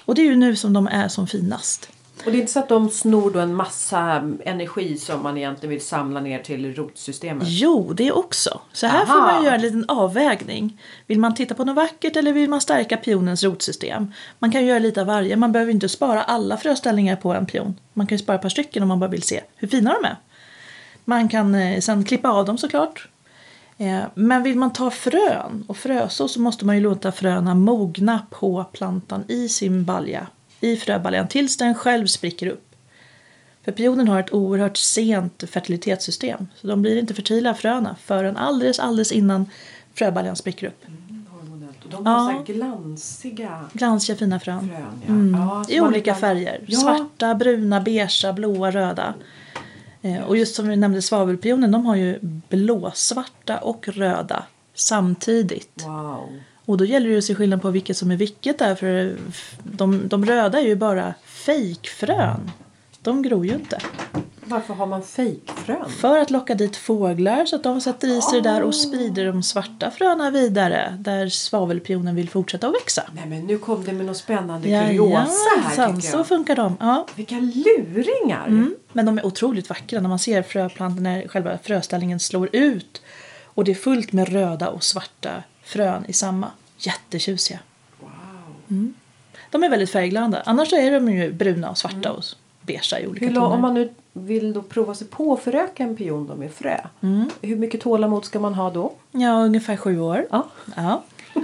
Och det är ju nu som de är som finast. Och det är inte så att de snor då en massa energi som man egentligen vill samla ner till rotsystemet? Jo, det också. Så här får Aha. man göra en liten avvägning. Vill man titta på något vackert eller vill man stärka pionens rotsystem? Man kan ju göra lite av varje. Man behöver inte spara alla fröställningar på en pion. Man kan ju spara ett par stycken om man bara vill se hur fina de är. Man kan eh, sen klippa av dem såklart. Eh, men vill man ta frön och fröså så måste man ju låta fröna mogna på plantan i sin balja. I fröbaljan tills den själv spricker upp. För pionen har ett oerhört sent fertilitetssystem. Så de blir inte fertila fröna förrän alldeles, alldeles innan fröbaljan spricker upp. Och de Ja. har så här glansiga Glansiga fina frön. frön. Ja. Mm. Ja, så I olika ibland- färger. Ja. Svarta, bruna, beigea, blåa, röda. Eh, och just som vi nämnde svavelpionen, de har ju blåsvarta och röda samtidigt. Wow. Och då gäller det att se skillnad på vilket som är vilket där. För de, de röda är ju bara fejkfrön. De gror ju inte. Varför har man fejkfrön? För att locka dit fåglar så att de sätter i sig det där och sprider de svarta fröna vidare. Där svavelpionen vill fortsätta att växa. Nej men nu kom det med något spännande kuriosa här Jajamensan, tycker så jag. funkar de. Ja. Vilka luringar! Mm. Men de är otroligt vackra när man ser fröplantan när själva fröställningen slår ut. Och det är fullt med röda och svarta frön i samma. Jättetjusiga. Wow. De är väldigt färgglada. Annars är de ju bruna och svarta och beigea i olika Hur, toner. om man nu vill då prova sig på att föröka en pion då med frö. Mm. Hur mycket tålamod ska man ha då? Ja, ungefär sju år. Ja. Ja.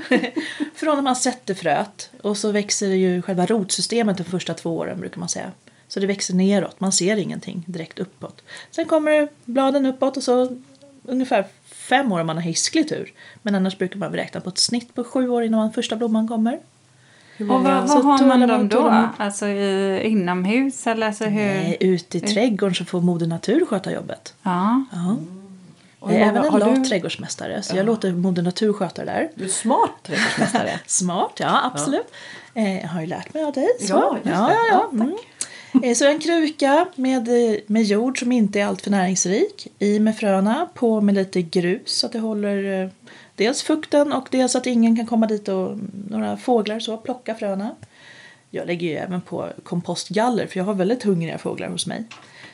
Från när man sätter fröet och så växer ju själva rotsystemet de första två åren brukar man säga. Så det växer neråt, man ser ingenting direkt uppåt. Sen kommer bladen uppåt och så ungefär fem år om man har hisklig tur. Men annars brukar man räkna på ett snitt på sju år innan första blomman kommer. Och vad, vad har man dem då? Alltså i, inomhus eller alltså hur? Nej, ute i trädgården så får Moder Natur sköta jobbet. Ja. Ja. Och Jag är även en lat du- trädgårdsmästare så jag låter Moder Natur sköta det där. Du är smart trädgårdsmästare. Smart, ja absolut. Eh, jag har ju lärt mig av dig. Så. Ja, just det. ja, ja, Ja, ja. Mm. Eh, Så en kruka med, eh, med jord som inte är alltför näringsrik. I med fröna, på med lite grus så att det håller eh, dels fukten och dels att ingen kan komma dit och några fåglar så plocka fröna. Jag lägger ju även på kompostgaller för jag har väldigt hungriga fåglar hos mig.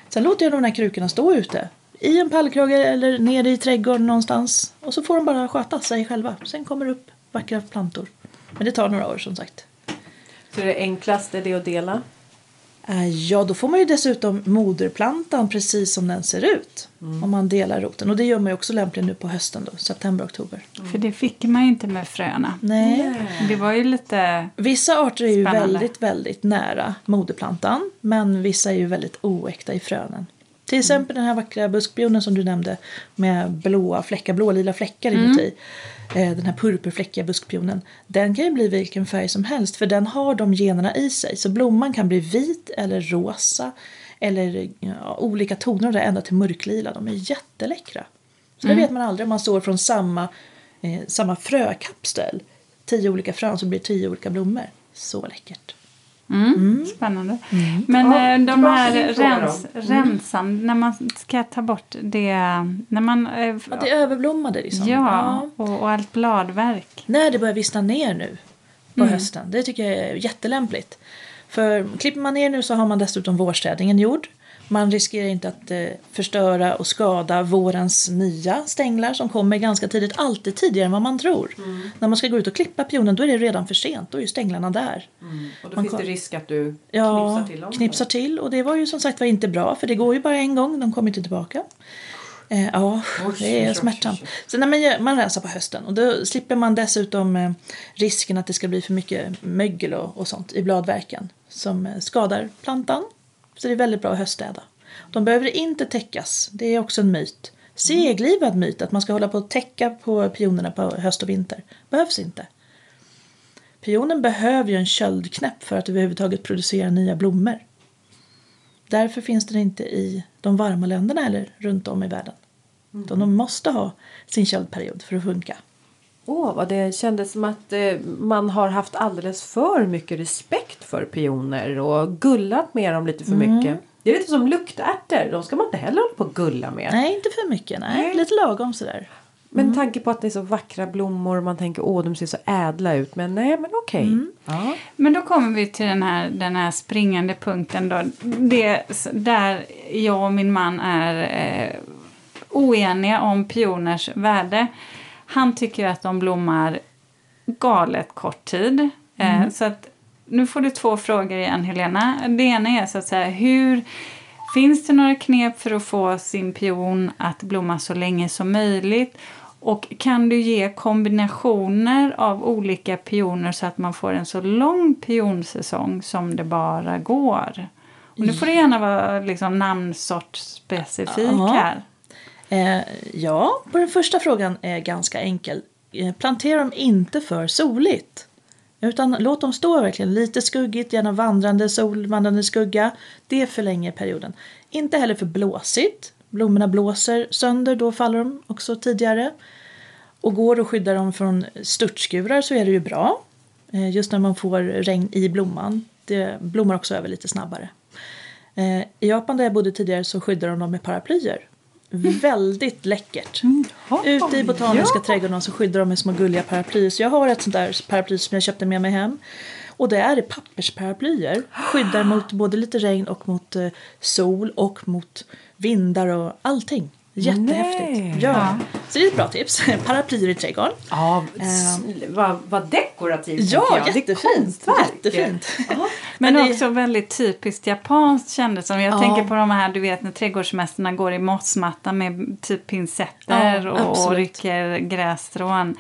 Sen låter jag de här krukorna stå ute. I en pallkrage eller nere i trädgården någonstans. Och så får de bara sköta sig själva. Sen kommer det upp vackra plantor. Men det tar några år som sagt. Så det enklaste är det att dela? Eh, Ja, då får man ju dessutom moderplantan precis som den ser ut. Om man delar roten. Och det gör man ju också lämpligen nu på hösten då, september, oktober. För det fick man ju inte med fröna. Nej. Det var ju lite... Vissa arter är ju Spännande. väldigt, väldigt nära moderplantan. Men vissa är ju väldigt oäkta i frönen. Till exempel den här vackra buskpionen som du nämnde med blåa fläckar, blålila fläckar inuti. Eh, Den här purpurfläckiga buskpionen. Den kan ju bli vilken färg som helst för den har de generna i sig. Så blomman kan bli vit eller rosa eller ja, olika toner det ända till mörklila. De är jätteläckra. Så det vet man aldrig om man står från samma, eh, samma frökapsel. Tio olika frön så blir tio olika blommor. Så läckert. Mm, Spännande. Men Ja, eh, de här rens, rensan, när man ska ta bort det... När man... eh, Att det är överblommade liksom. ja, och, och allt bladverk. När det börjar vissna ner nu på Mm. hösten. Det tycker jag är jättelämpligt. För klipper man ner nu så har man dessutom vårstädningen gjord. Man riskerar inte att eh, förstöra och skada vårens nya stänglar som kommer ganska tidigt. Alltid tidigare än vad man tror. Mm. När man ska gå ut och klippa pionen då är det redan för sent. Då är ju stänglarna där. Och då Man finns det risk att du Ja, knipsar till dem? knipsar till. Och det var ju som sagt var inte bra för det går ju bara en gång. De kommer inte tillbaka. Eh, ja, det är smärtsamt. Så när man, gör, man rensar på hösten och då slipper man dessutom eh, risken att det ska bli för mycket mögel och, och sånt i bladverken som eh, skadar plantan. Så det är väldigt bra att höststäda. De behöver inte täckas, det är också en myt. Seglivad myt att man ska hålla på att täcka på pionerna på höst och vinter. Behövs inte. Pionen behöver ju en köldknäpp för att överhuvudtaget producera nya blommor. Därför finns den inte i de varma länderna eller runt om i världen. Utan de måste ha sin köldperiod för att funka. Åh, vad det kändes som att eh, man har haft alldeles för mycket respekt för pioner och gullat med dem lite för Mm. mycket. Det är lite som luktärtor, de ska man inte heller hålla på att gulla med. Nej, inte för mycket. Nej, Nej. lite lagom sådär. Men tanke på att det är så vackra blommor och man tänker åh de ser så ädla ut. Men nej men okej. Mm. Ja. Men då kommer vi till den här, den här springande punkten då. Det, där jag och min man är eh, oeniga om pioners värde. Han tycker att de blommar galet kort tid. Eh, så att, nu får du två frågor igen Helena. Det ena är så att säga hur Finns det några knep för att få sin pion att blomma så länge som möjligt? Och kan du ge kombinationer av olika pioner så att man får en så lång pionsäsong som det bara går? Och nu får det gärna vara liksom namnsort specifik här. Eh, ja, på den första frågan är ganska enkel. Eh, plantera dem inte för soligt. Utan låt dem stå verkligen lite skuggigt, gärna vandrande sol, vandrande skugga. Det förlänger perioden. Inte heller för blåsigt. Blommorna blåser sönder, då faller de också tidigare. Och går att skydda dem från störtskurar så är det ju bra. Eh, Just när man får regn i blomman. Det blommar också över lite snabbare. Eh, I Japan där jag bodde tidigare så skyddar de dem med paraplyer. Väldigt läckert. Ute i botaniska trädgården så skyddar de med små gulliga paraplyer. Så jag har ett sånt där paraply som jag köpte med mig hem. Och det är pappersparaplyer. Skyddar mot både lite regn och mot eh, sol och mot vindar och allting. Jättehäftigt. Nej. Ja. Så det är ett bra tips. Paraplyer i trädgården. Ja, s- vad, vad dekorativt Ja, jag. jättefint. Det. Jättefint. Ja. Men, Men det- också väldigt typiskt japanskt kändes som. Jag Ja. tänker på de här, du vet när trädgårdsmästarna går i mossmatta med typ pincetter och, och rycker grässtrån.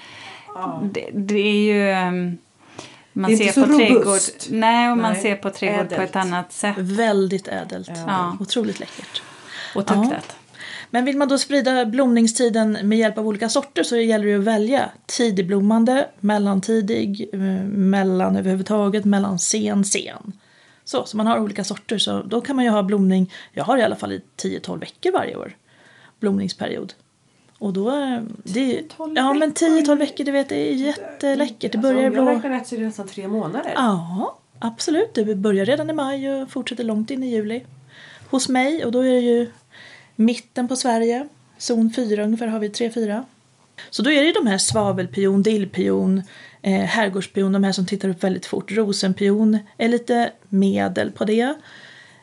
Det, det är ju... um, Man Det är inte ser så på trädgård, robust. nej, och man Nej, ser på trädgård på ädelt. ett annat sätt. Väldigt ädelt. Ja. Otroligt läckert. Och tuktat. Men vill man då sprida blomningstiden med hjälp av olika sorter så gäller det att välja tidigblommande, mellantidig, eh, mellan överhuvudtaget, mellan sen, sen. Så, så man har olika sorter så då kan man ju ha blomning, jag har i alla fall i 10-12 veckor varje år, blomningsperiod. Och då, eh, det, 10-12 ja men veckor. 10-12 veckor det vet jag är jätteläckert. Det Alltså, börjar om jag blå. räknar rätt så är det nästan tre månader. Ja, absolut. Det börjar redan i maj och fortsätter långt in i juli. Hos mig, och då är det ju mitten på Sverige, zon 4 ungefär har vi 3-4. Så då är det ju de här svavelpion, dillpion, eh, herrgårdspion, de här som tittar upp väldigt fort. Rosenpion är lite medel på det.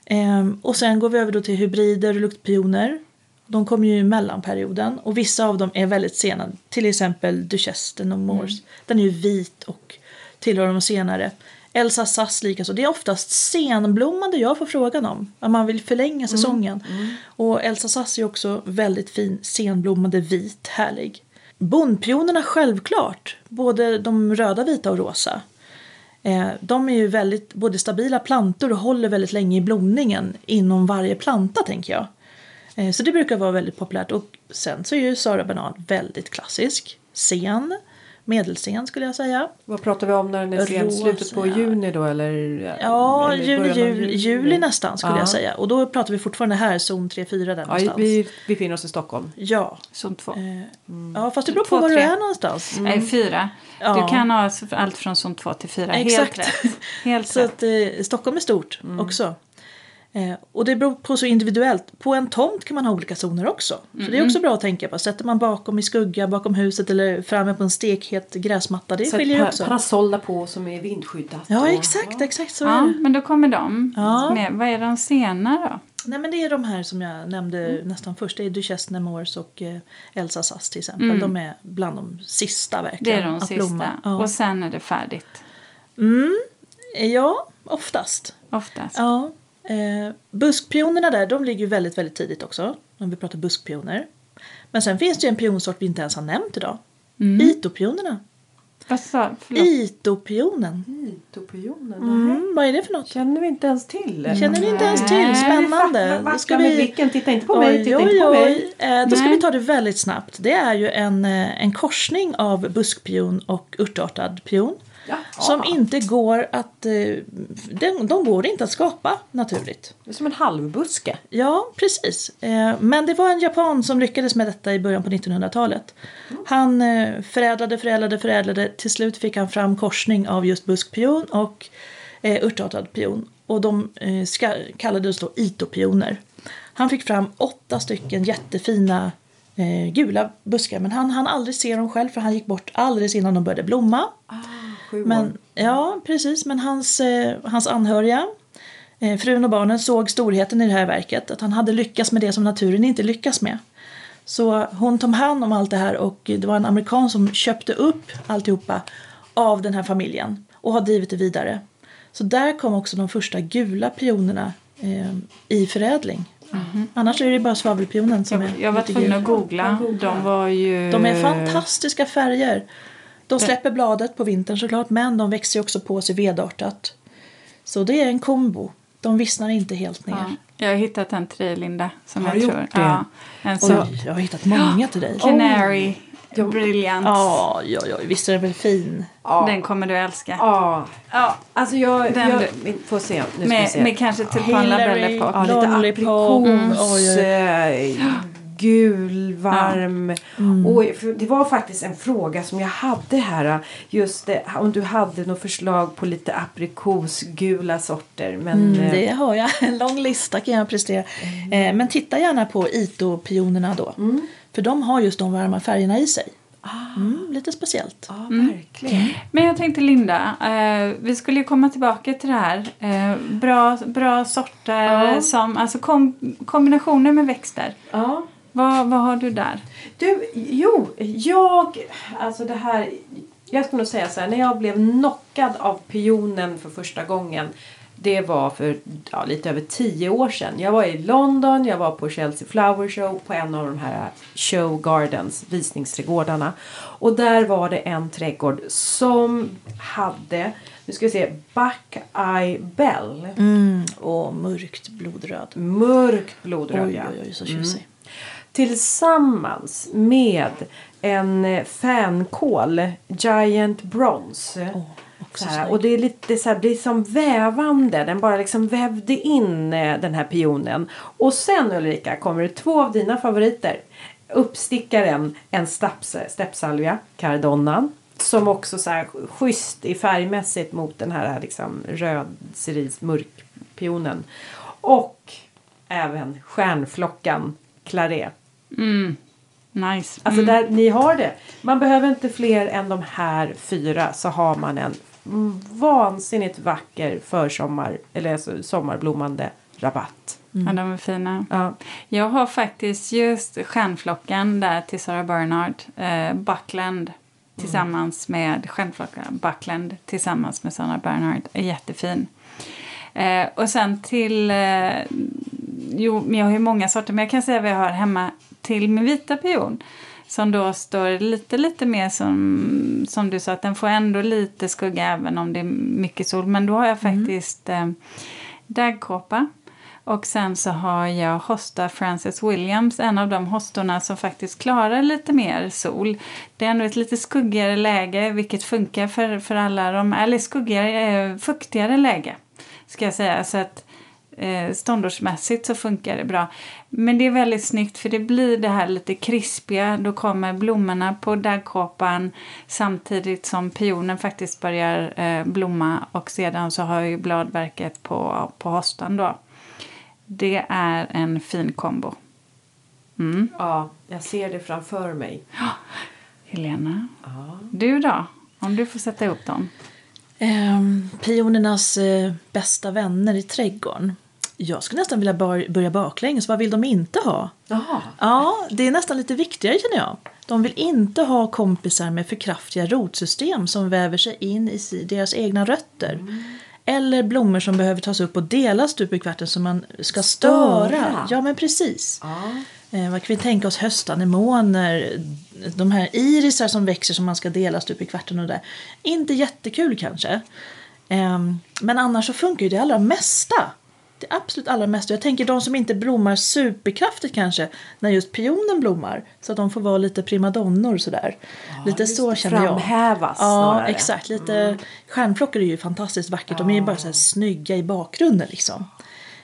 Ehm, och sen går vi över då till hybrider och luktpioner. De kommer ju i mellanperioden och vissa av dem är väldigt sena. Till exempel Duchesse de Moors. Den är ju vit och tillhör de senare. Elsa Sass likaså. Det är oftast senblommande jag får frågan om. Om man vill förlänga säsongen. Och Elsa Sass är också väldigt fin senblommande vit, härlig. Bondpionerna självklart. Både de röda, vita och rosa. Eh, de är ju väldigt både stabila plantor och håller väldigt länge i blomningen inom varje planta tänker jag. Eh, så det brukar vara väldigt populärt. Och sen så är ju Sara Banan väldigt klassisk. Sen, medelsen skulle jag säga. Vad pratar vi om när den är sen? Rosa, Slutet på juni då eller? Ja, eller juni, av juli, nästan skulle Ja. jag säga. Och då pratar vi fortfarande här, zon 3-4 där Ja, någonstans. vi befinner oss i Stockholm. Ja. Zon 2. Eh, ja, fast det beror på var du är någonstans. Nej, fyra. Ja. Du kan ha allt från zon 2 till 4. Exakt. Helt rätt. Helt Så rätt. att eh, Stockholm är stort också. Eh, och det beror på så individuellt. På en tomt kan man ha olika zoner också. Så det är också bra att tänka på. Sätter man bakom i skugga, bakom huset eller framme på en stekhet gräsmatta. Det Så skiljer ju också. parasoll på som är vindskyddat. Ja, exakt, exakt så är Ja, det. men då kommer de. Ja. Med, vad är de sena då? Nej men det är de här som jag nämnde nästan först. Det är Duchesse Nemours och eh, Elsa Sass till exempel. De är bland de sista Det verkligen. är de att sista. blomma. Ja. Och sen är det färdigt. Mm, ja, oftast. Oftast. Ja. Eh, buskpionerna där, de ligger ju väldigt, väldigt tidigt också. Om vi pratar buskpioner. Men sen finns det ju en pionsort vi inte ens har nämnt idag. Itopionerna. Vad sa Förlåt. Itopionen. Itopionen. Mm, vad är det för något? Känner vi inte ens till. Känner ni inte ens till? Spännande. Då ska med vi... blicken. Titta inte på mig. Titta oj, inte på mig. Eh, då ska vi ta det väldigt snabbt. Det är ju en, eh, en korsning av buskpion och urtartad pion. Jaha. Som inte går att... eh, De, de går inte att skapa naturligt. Det är som en halvbuske. Ja, precis. Eh, Men det var en japan som lyckades med detta i början på 1900-talet. Han eh, förädlade, förädlade, förädlade. Till slut fick han fram korsning av just buskpion och urtartad pion. Och de kallades då itopioner. Han fick fram åtta stycken jättefina eh, gula buskar. Men han hann aldrig se dem själv för han gick bort alldeles innan de började blomma. Sju år. Men, ja, precis. Men hans, eh, hans anhöriga, eh, frun och barnen, såg storheten i det här verket. Att han hade lyckats med det som naturen inte lyckas med. Så hon tog hand om allt det här och det var en amerikan som köpte upp alltihopa av den här familjen och har drivit det vidare. Så där kom också de första gula pionerna eh, i förädling. Annars är det bara svavelpionen som är Jag, jag var tvungen att googla. De var ju... De är fantastiska färger. De släpper bladet på vintern såklart men de växer också på sig vedartat. Så det är en kombo. De vissnar inte helt ner. Ja, jag har hittat en till dig, Linda. Som Har jag tror. det? Ja, en sån Oj, jag har hittat många till dig. Canary. Briljant. Ja, ja, ja, visst är den väl fin? Ja. Den kommer du älska. Ja. Ja. Alltså jag... Den jag du- vi får se. Nu ska vi Med, se. med kanske tulpanlabelle Hillary. på. Ja, lite Lollipop. aprikos. Oj, oj. eh, Gul, varm. Och för det var faktiskt en fråga som jag hade här. Just det, om du hade något förslag på lite aprikosgula sorter. Men Mm, eh, det har jag. En lång lista kan jag prestera. Eh, men titta gärna på Ito-pionerna då. För de har just de varma färgerna i sig. Mm, lite speciellt. ja, verkligen. Men jag tänkte Linda, eh, vi skulle ju komma tillbaka till det här. Eh, bra, bra sorter, Ja. som, alltså kom, kombinationer med växter. Ja. Vad, vad har du där? Du, jo, jag... Alltså det här... Jag skulle nog säga så här, när jag blev knockad av pionen för första gången. Det var för ja, lite över tio år sedan. Jag var i London, jag var på Chelsea Flower Show på en av de här show gardens, visningsträdgårdarna. Och där var det en trädgård som hade, nu ska vi se, Buckeye Bell. Mm, och mörkt blodröd. Mörkt blodröd. Oj, ja. oj, oj, så tjusig. Tillsammans med en eh, fänkål, Giant Bronze. också så här, snygg. och det är lite så här, det är som vävande. Den bara liksom vävde in eh, den här pionen. Och sen Ulrika kommer det två av dina favoriter. Uppstickaren, en steppsalvia, cardonnan. Som också så här schysst i färgmässigt mot den här liksom röd cerise mörkpionen. Och även stjärnflockan claret. Mm. Nice. Alltså där ni har det. Man behöver inte fler än de här fyra så har man en mm, vansinnigt vacker försommar eller alltså sommarblommande rabatt. Ja, de är fina. Ja. Jag har faktiskt just stjärnflockan där till Sarah Bernhardt. Eh, Buckland tillsammans med stjärnflockan Buckland tillsammans med Sarah Bernhardt. Är jättefin. Eh, och sen till... Eh, jo, men jag har ju många sorter, men jag kan säga vad jag har hemma till min vita pion. Som då står lite, lite mer som, som du sa, att den får ändå lite skugga även om det är mycket sol. Men då har jag faktiskt eh, daggkåpa. Och sen så har jag hosta Frances Williams, en av de hostorna som faktiskt klarar lite mer sol. Det är ändå ett lite skuggigare läge, vilket funkar för, för alla de, eller skuggigare, eh, fuktigare läge. Ska jag säga. Så att eh, ståndordsmässigt så funkar det bra. Men det är väldigt snyggt för det blir det här lite krispiga. Då kommer blommorna på daggkåpan samtidigt som pionen faktiskt börjar eh, blomma och sedan så har ju bladverket på, på hostan då. Det är en fin kombo. Mm. ja, jag ser det framför mig. Helena, du då? Om du får sätta ihop dem. Ehm, pionernas eh, bästa vänner i trädgården. Jag skulle nästan vilja bar- börja baklänges. Vad vill de inte ha? Jaha. Ja, det är nästan lite viktigare känner jag. De vill inte ha kompisar med för kraftiga rotsystem som väver sig in i deras egna rötter. Eller blommor som behöver tas upp och delas stup i kvarten så man ska störa. Störa. Ja, men precis. Ja. Eh, vad kan vi tänka oss? Höstanemoner, de här irisar som växer som man ska dela stup i kvarten och där. Inte jättekul kanske. Ehm, men annars så funkar ju det allra mesta. Det absolut allra mesta. Jag tänker de som inte blommar superkraftigt kanske när just pionen blommar. Så att de får vara lite primadonnor sådär. lite just så känner jag. framhävas Ja, snarare. exakt. Lite stjärnflockar är ju fantastiskt vackert. De är ju bara så här snygga i bakgrunden liksom.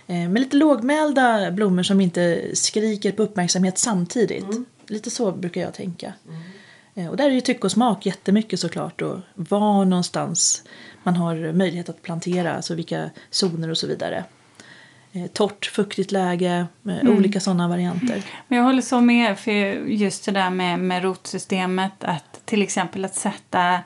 Eh, Men lite lågmälda blommor som inte skriker på uppmärksamhet samtidigt. Lite så brukar jag tänka. Eh, Och där är ju tycke och smak jättemycket såklart. Och var någonstans man har möjlighet att plantera, alltså vilka zoner och så vidare. Eh, Torrt, fuktigt läge, eh, olika sådana varianter. Men jag håller så med för just det där med, med rotsystemet. Att till exempel att sätta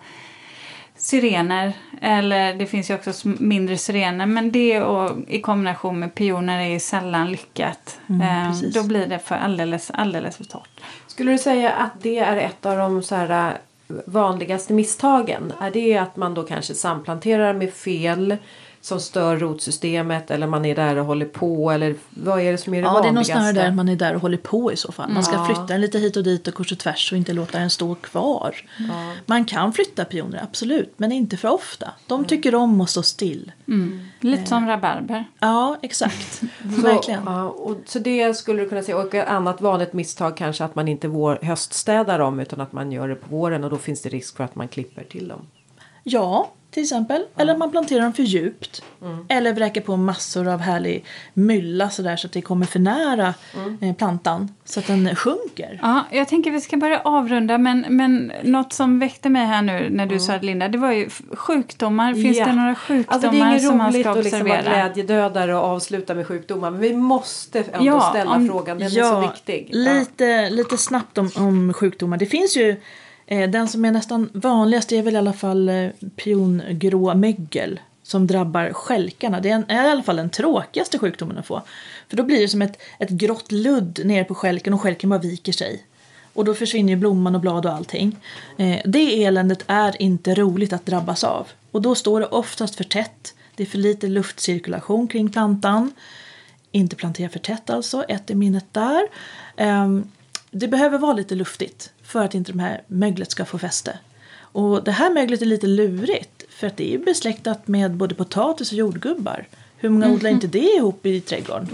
syrener, eller det finns ju också mindre syrener, men det och, i kombination med pioner är ju sällan lyckat. Eh, precis. då blir det för alldeles, alldeles för torrt. Skulle du säga att det är ett av de så här äh, vanligaste misstagen? Är det att man då kanske samplanterar med fel som stör rotsystemet eller man är där och håller på eller vad är det som är det Ja, det är nog vanligaste? snarare där man är där och håller på i så fall. Man ska Ja. flytta den lite hit och dit och kors och tvärs och inte låta den stå kvar. Man kan flytta pioner, absolut, men inte för ofta. De tycker om att stå still. Lite som rabarber. Ja, exakt. Så, Verkligen. ja, och, så det skulle du kunna säga. Och ett annat vanligt misstag kanske att man inte vår, höststädar dem utan att man gör det på våren och då finns det risk för att man klipper till dem. Ja, till exempel. Eller man planterar dem för djupt. Eller vräker på massor av härlig mylla sådär så att det kommer för nära eh, plantan. Så att den sjunker. Ja, jag tänker vi ska börja avrunda, men, men något som väckte mig här nu när du sa det Linda, det var ju sjukdomar. Finns Ja. det några sjukdomar Alltså det är inget som man roligt ska att liksom vara observera? glädjedödare och avsluta med sjukdomar. Men vi måste ändå Ja, ställa om- frågan. Den är så viktig. Ja. Lite, lite snabbt om, om sjukdomar. Det finns ju Eh, den som är nästan vanligast är väl i alla fall eh, piongrå mögel som drabbar skälkarna. Det är, en, är i alla fall den tråkigaste sjukdomen att få. För då blir det som ett, ett grått ludd nere på skälken och skälken bara viker sig. Och då försvinner ju blomman och blad och allting. Eh, det eländet är inte roligt att drabbas av. Och då står det oftast för tätt. Det är för lite luftcirkulation kring plantan. Inte plantera för tätt alltså, ett i minnet där. Ehm, det behöver vara lite luftigt för att inte det här möglet ska få fäste. Och det här möglet är lite lurigt för att det är besläktat med både potatis och jordgubbar. Hur många odlar inte det ihop i trädgården?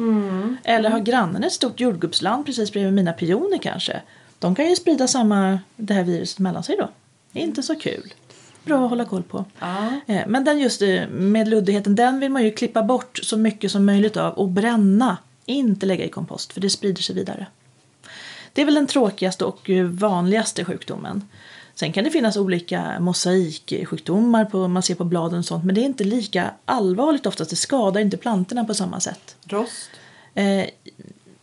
Eller har grannen ett stort jordgubbsland precis bredvid mina pioner kanske? De kan ju sprida samma, det här viruset mellan sig då. Inte så kul. Bra att hålla koll på. Eh, Men den just eh, med luddigheten, den vill man ju klippa bort så mycket som möjligt av och bränna. Inte lägga i kompost för det sprider sig vidare. Det är väl den tråkigaste och eh, vanligaste sjukdomen. Sen kan det finnas olika mosaiksjukdomar på, man ser på bladen och sånt men det är inte lika allvarligt oftast. Det skadar inte plantorna på samma sätt. Rost. Eh,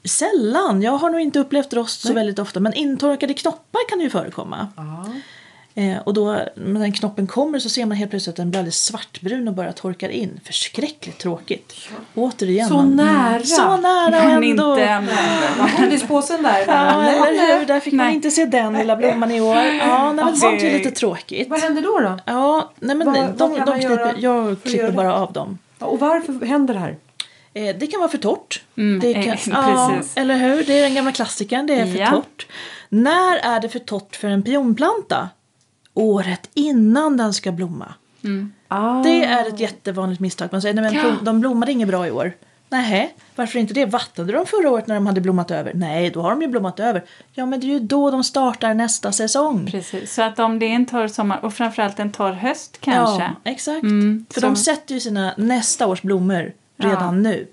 sällan. Jag har nog inte upplevt rost så väldigt ofta men intorkade knoppar kan ju förekomma. Eh, och då när den knoppen kommer så ser man helt plötsligt att den blir alldeles svartbrun och börjar torka in. Förskräckligt tråkigt. Återigen. Så man- nära. Så nära Men ändå. inte ännu. Godispåsen där. Ja, eller hur? Där fick man Nej. inte se den lilla blomman i år. Ja, nej, men sånt är lite tråkigt. Vad händer då? då? Ja, nej men Vad- de, de, man klipper, jag klipper bara av dem. Och varför händer det här? Eh, det kan vara för torrt. Mm, det eh, kan, precis. ja, eller hur? Det är den gamla klassikern. Det är för Ja. torrt. När är det för torrt för en pionplanta? Året innan den ska blomma. Ah. Det är ett jättevanligt misstag. Man säger att Ja. de blommade inget bra i år. Nej, varför inte det? Vattnade de förra året när de hade blommat över? Nej, då har de ju blommat över. Ja, men det är ju då de startar nästa säsong. Precis, så att om det är en torr sommar och framförallt en torr höst kanske. Ja, exakt. Mm, För så- de sätter ju sina nästa års blommor redan nu.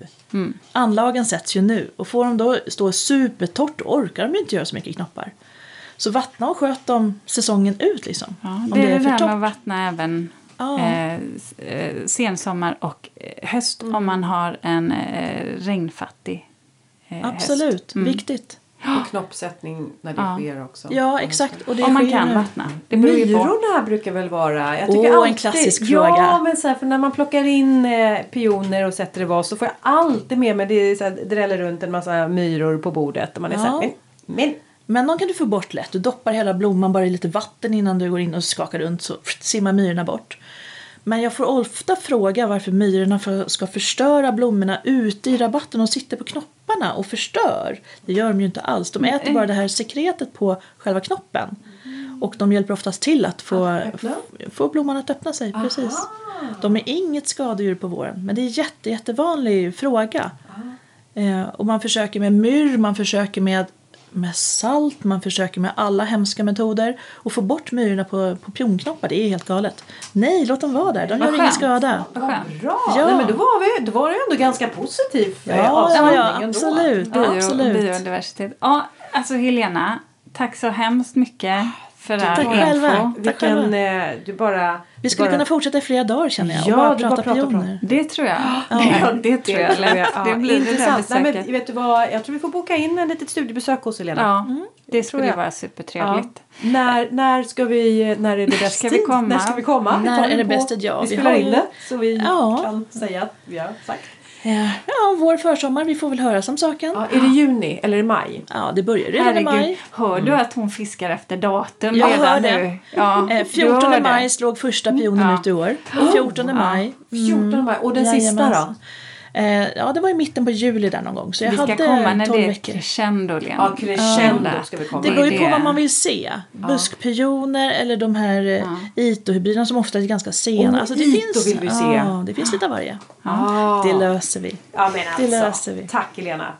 Anlagen sätts ju nu och får de då stå supertorrt orkar de ju inte göra så mycket knoppar. Så vattna och sköt dem säsongen ut liksom. Ja, om det är det, för där med att vattna även Ja. eh, eh, sensommar och eh, höst om man har en eh, regnfattig eh, Absolut, höst. Mm. viktigt. Och knoppsättning när det Ja. sker också. Ja, exakt. Och det Om man kan nu. vattna. Det beror ju på. Myrorna brukar väl vara... Jag tycker en alltid, klassisk ja, fråga. men så här, för när man plockar in eh, pioner och sätter i vas så får jag alltid med mig det är så här, dräller runt en massa myror på bordet. Och man är så här, Ja. men, men Men de kan du få bort lätt. Du doppar hela blomman bara i lite vatten innan du går in och skakar runt så simmar myrorna bort. Men jag får ofta fråga varför myrorna ska förstöra blommorna ute i rabatten och sitter på knopparna och förstör. Det gör de ju inte alls. De äter bara det här sekretet på själva knoppen. Och de hjälper oftast till att få, få blomman att öppna sig. Precis. De är inget skadedjur på våren. Men det är en jätte, jättevanlig fråga. Eh, och man försöker med myrr, man försöker med, med salt, man försöker med alla hemska metoder. Och få bort myrorna på, på pionknoppar, det är helt galet. Nej, låt dem vara där, de Vad gör ingen skönt. skada. Vad skönt. bra! Ja. Nej, men då, var vi, då var det ändå ganska positiv eh, Ja, ja, avslutning ja absolut. Absolut. biodiversitet. Ja, alltså Helena, tack så hemskt mycket för all Tack själva. info. Tack själva. Vilken, eh, du bara... Vi skulle bara, kunna fortsätta i flera dagar känner jag. Ja, och bara du bara prata pioner. Det tror jag. Ja, det tror jag. Ja, Det blir intressant. Nej, men, vet du vad, jag tror vi får boka in en litet studiebesök hos Helena. Ja, det skulle jag. vara supertrevligt. Ja. När, när ska vi, när är det bäst ska vi komma? När ska vi komma? När är det bäst tid? Ja, vi vi spelar in det så vi Ja. kan säga att vi har sagt. Ja, ja, vår försommar, vi får väl höra som saken. Ja, är det juni eller är det maj? Ja, det börjar redan i Herregud, maj. hör du att hon fiskar efter datum Jag redan hör det. nu? Ja, Eh, du 14 hör maj slog första pionen Ja. ut i år. 14 maj. 14 maj. Och den sista då? Eh, ja, det var i mitten på juli där någon gång. Så jag Vi ska hade komma när 12 det är veckor. crescendo, Lena. Ja, crescendo Ja. ska vi komma. Det beror ju på det. vad man vill se. Buskpioner eller de här eh, itohybriderna som ofta är ganska sena. Oh, alltså, det ito finns, vill vi se. Ja, det finns lite av varje. Ah. Det löser vi. Ja, men Det alltså. löser vi. Tack Helena.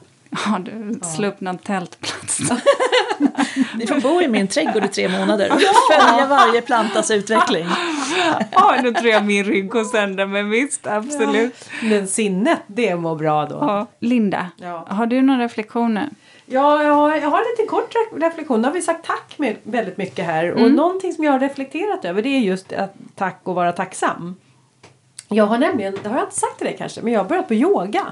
Ja, du slå upp någon tältplats. Ni får bo i min trädgård i tre månader och följa varje plantas utveckling. Ja, då tror jag min rygg går sönder, men visst, absolut. Men sinnet, det mår bra då. Ja. Linda, Ja. har du några reflektioner? Ja, jag har, jag har en liten kort re- reflektion. Nu har vi sagt tack med väldigt mycket här. Och någonting som jag har reflekterat över det är just att tack och vara tacksam. Jag har nämligen, det har jag inte sagt till dig kanske, men jag har börjat på yoga.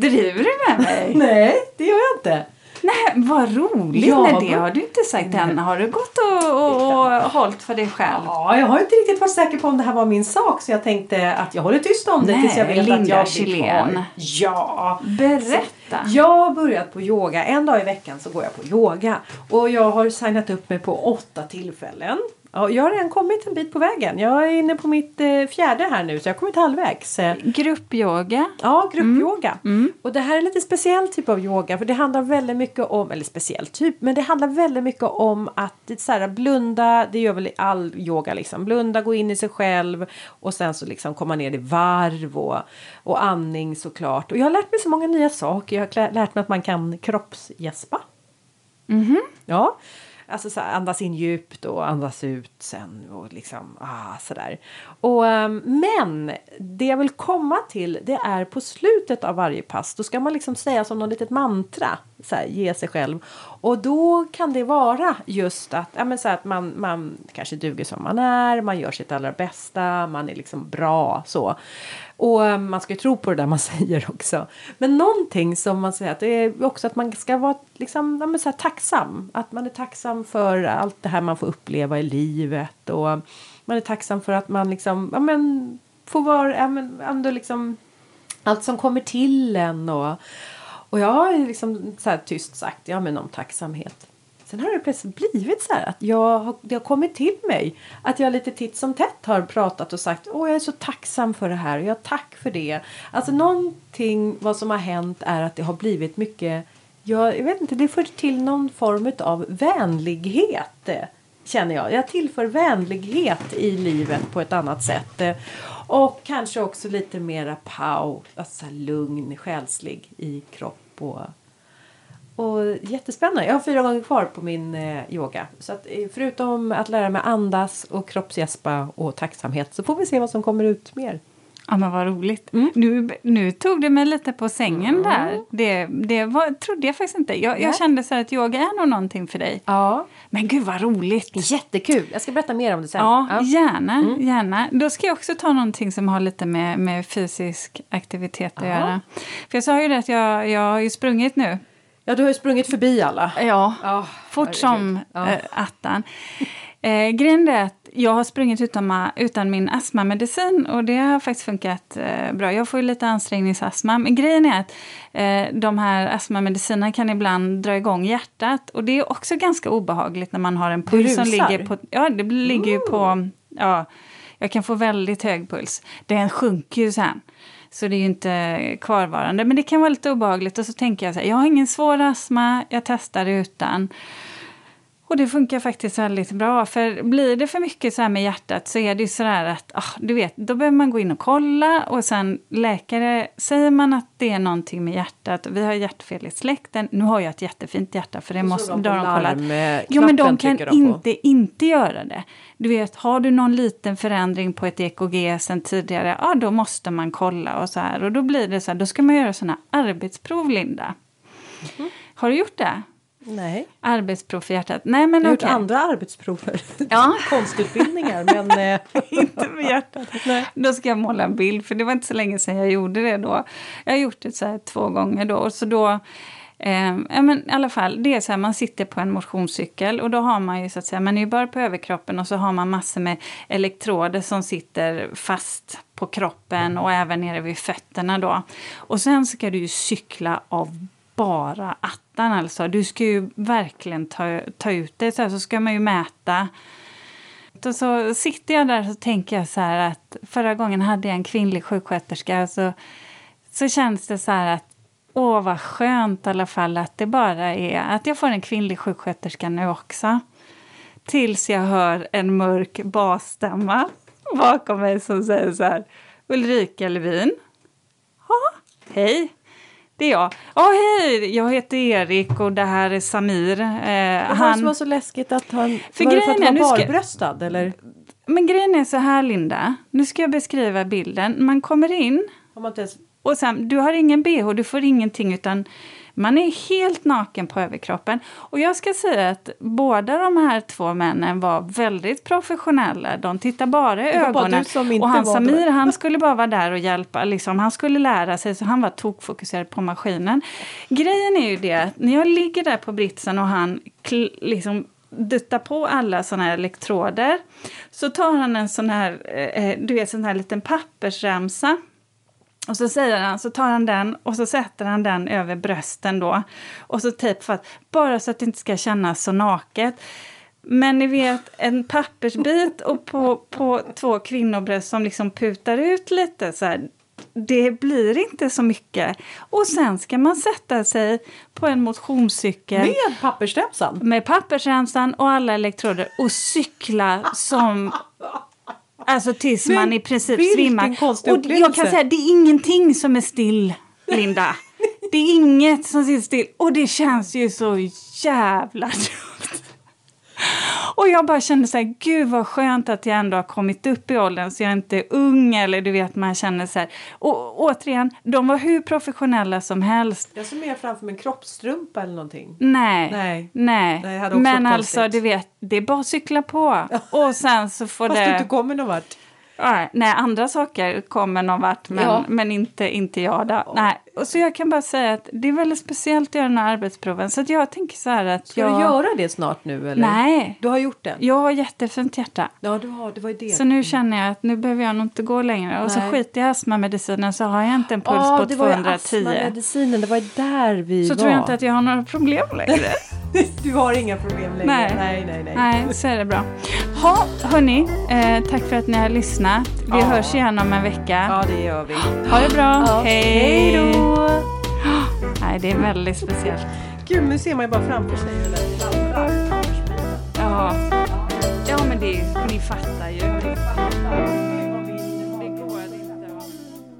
Driver du med mig? Nej, det gör jag inte. Nej, vad roligt! Ja, Nej, det har du inte sagt än. Har du gått och, och, och hållit för dig själv? Ja, jag har inte riktigt varit säker på om det här var min sak så jag tänkte att jag håller tyst om det Nej, tills jag vet att Linda jag blir Kjellén. Ja! Berätta! Jag har börjat på yoga. En dag i veckan så går jag på yoga. Och jag har signat upp mig på åtta tillfällen. Ja, jag har redan kommit en bit på vägen. Jag är inne på mitt eh, fjärde här nu så jag har kommit halvvägs. Eh, Gruppyoga. Ja, gruppyoga. Mm. Och det här är lite speciell typ av yoga för det handlar väldigt mycket om, eller speciell typ, men det handlar väldigt mycket om att det, så här, blunda, det gör väl all yoga liksom, blunda, gå in i sig själv och sen så liksom komma ner i varv och, och andning såklart. Och jag har lärt mig så många nya saker, jag har lärt mig att man kan kroppsgäspa. Ja, alltså så andas in djupt och andas ut sen och liksom ah, sådär. Och, ehm, men det jag vill komma till det är på slutet av varje pass då ska man liksom säga som något litet mantra, så här, ge sig själv. Och då kan det vara just att, ja, men så här, att man, man kanske duger som man är, man gör sitt allra bästa, man är liksom bra så. Och eh, man ska ju tro på det där man säger också. Men någonting som man säger att det är också att man ska vara liksom, ja, men så här, tacksam. Att man är tacksam för allt det här man får uppleva i livet. Och man är tacksam för att man liksom, ja men får vara, ja men ändå liksom allt som kommer till en. Och, och jag har liksom så här tyst sagt, ja men om tacksamhet. Sen har det plötsligt blivit så här att jag har, det har kommit till mig att jag lite titt som tätt har pratat och sagt åh jag är så tacksam för det här och jag tack för det. Alltså någonting vad som har hänt är att det har blivit mycket jag, jag vet inte, det för till någon form av vänlighet känner jag. Jag tillför vänlighet i livet på ett annat sätt. Och kanske också lite mera pau, alltså lugn, själslig i kropp och och jättespännande. Jag har fyra gånger kvar på min eh, yoga. Så att, eh, förutom att lära mig andas och kroppsgäspa och tacksamhet så får vi se vad som kommer ut mer. Ja men vad roligt. Mm. Nu, nu tog det mig lite på sängen där. Det, det var, trodde jag faktiskt inte. Jag, jag kände så att yoga är nog någonting för dig. Ja. Men gud vad roligt. Jättekul! Jag ska berätta mer om det sen. Ja, gärna, Mm. gärna. Då ska jag också ta någonting som har lite med, med fysisk aktivitet att Aha. göra. För jag sa ju det att jag, jag har ju sprungit nu. Ja, du har ju sprungit förbi alla. Ja, Ja, fort som Ja. eh, attan. Eh, grejen är att jag har sprungit utan, utan min astmamedicin och det har faktiskt funkat eh, bra. Jag får ju lite ansträngningsastma. Men grejen är att eh, de här astmamedicinerna kan ibland dra igång hjärtat och det är också ganska obehagligt när man har en puls som ligger på... Ja, det ligger ju på... Ja, jag kan få väldigt hög puls. Den sjunker ju sen. Så det är ju inte kvarvarande. Men det kan vara lite obehagligt. Och så tänker jag så här, jag har ingen svår astma, jag testar utan. Och det funkar faktiskt väldigt bra. För blir det för mycket så här med hjärtat så är det ju så där att, ah, du vet, då behöver man gå in och kolla och sen läkare, säger man att det är någonting med hjärtat vi har hjärtfel i släkten. Nu har jag ett jättefint hjärta för det så måste de då på har de kollat. Jo men de kan de inte inte göra det. Du vet, har du någon liten förändring på ett EKG sen tidigare, ja då måste man kolla och så här. Och då blir det så här, då ska man göra såna arbetsprov, Linda. Mhm. Har du gjort det? Nej, Arbetsprov för hjärtat? Nej men jag har gjort okej. andra arbetsprover. Ja. Konstutbildningar, men... Eh, inte med hjärtat. Då ska jag måla en bild, för det var inte så länge sedan jag gjorde det då. Jag har gjort det så här två gånger då. Och så då eh, ja, men i alla fall, det är så här, man sitter på en motionscykel och då har man ju så att säga, man är ju bara på överkroppen och så har man massor med elektroder som sitter fast på kroppen och även nere vid fötterna då. Och sen ska du ju cykla av bara attan alltså. Du ska ju verkligen ta, ta ut det. Så, här, så ska man ju mäta och så sitter jag där och tänker jag så här att förra gången hade jag en kvinnlig sjuksköterska så, så känns det så här att åh vad skönt i alla fall att det bara är att jag får en kvinnlig sjuksköterska nu också. Tills jag hör en mörk basstämma bakom mig som säger så här Ulrika Levin. Ja, hej. Det är jag. Ja, hej, jag heter Erik och det här är Samir. Eh, det som var så läskigt att han... För var det för att han var nu ska- barbröstad eller? Men grejen är så här, Linda. Nu ska jag beskriva bilden. Man kommer in Har man inte ens... och sen, du har ingen bh, du får ingenting utan man är helt naken på överkroppen. Och jag ska säga att båda de här två männen var väldigt professionella. De tittar bara i bara ögonen. inte och han Samir, han skulle bara vara där och hjälpa. Liksom, han skulle lära sig, så han var tokfokuserad på maskinen. Grejen är ju det att när jag ligger där på britsen och han liksom duttar på alla såna här elektroder så tar han en sån här, eh, du vet, sån här liten pappersremsa och så säger han, så tar han den och så sätter han den över brösten då. Och så tejp fast, bara så att det inte ska kännas så naket. Men ni vet, en pappersbit och på, på två kvinnobröst som liksom putar ut lite så här. Det blir inte så mycket. Och sen ska man sätta sig på en motionscykel Med pappersremsan? med pappersremsan och alla elektroder och cykla som... Alltså tills man i princip svimmar. Och jag kan säga, det är ingenting som är still, Linda. Det är inget som sitter still. Och det känns ju så jävla dumt. Och jag bara kände så här, gud vad skönt att jag ändå har kommit upp i åldern så jag inte är ung eller du vet man känner så här. Och återigen, de var hur professionella som helst. Jag ser mer framför mig en kroppstrumpa eller någonting. Nej. Nej. Nej. Nej, det Men alltså, du vet, det är bara att cykla på. Och sen så får Fast du inte det... kommer någon vart. Nej, andra saker kommer någon vart, men, Ja. men inte, inte jag då. Nej. Och så jag kan bara säga att det är väldigt speciellt att göra den här arbetsproven. Så jag tänker så här att Ska jag... du göra det snart nu eller? Nej. Du har gjort det? Jag har jättefint hjärta. Ja, du har, det var ju det. Så nu känner jag att nu behöver jag nog inte gå längre. Och så Nej. skiter jag i astmamedicinen så har jag inte en puls Ja, på det var ju 210. astmamedicinen, det var där vi Så var. tror jag inte att jag har några problem längre. Du har inga problem längre? Nej. nej, nej. nej. Nej, så är det bra. Ha, hörni, eh, tack för att ni har lyssnat. Vi Ja. hörs igen om en vecka. Ja, det gör vi. Ha det bra. Ja. Hej Hej då! Nej, det är väldigt speciellt. Gud, nu ser man ju bara framför sig hur den. Ja, ja men det ni fattar ju. Fattar.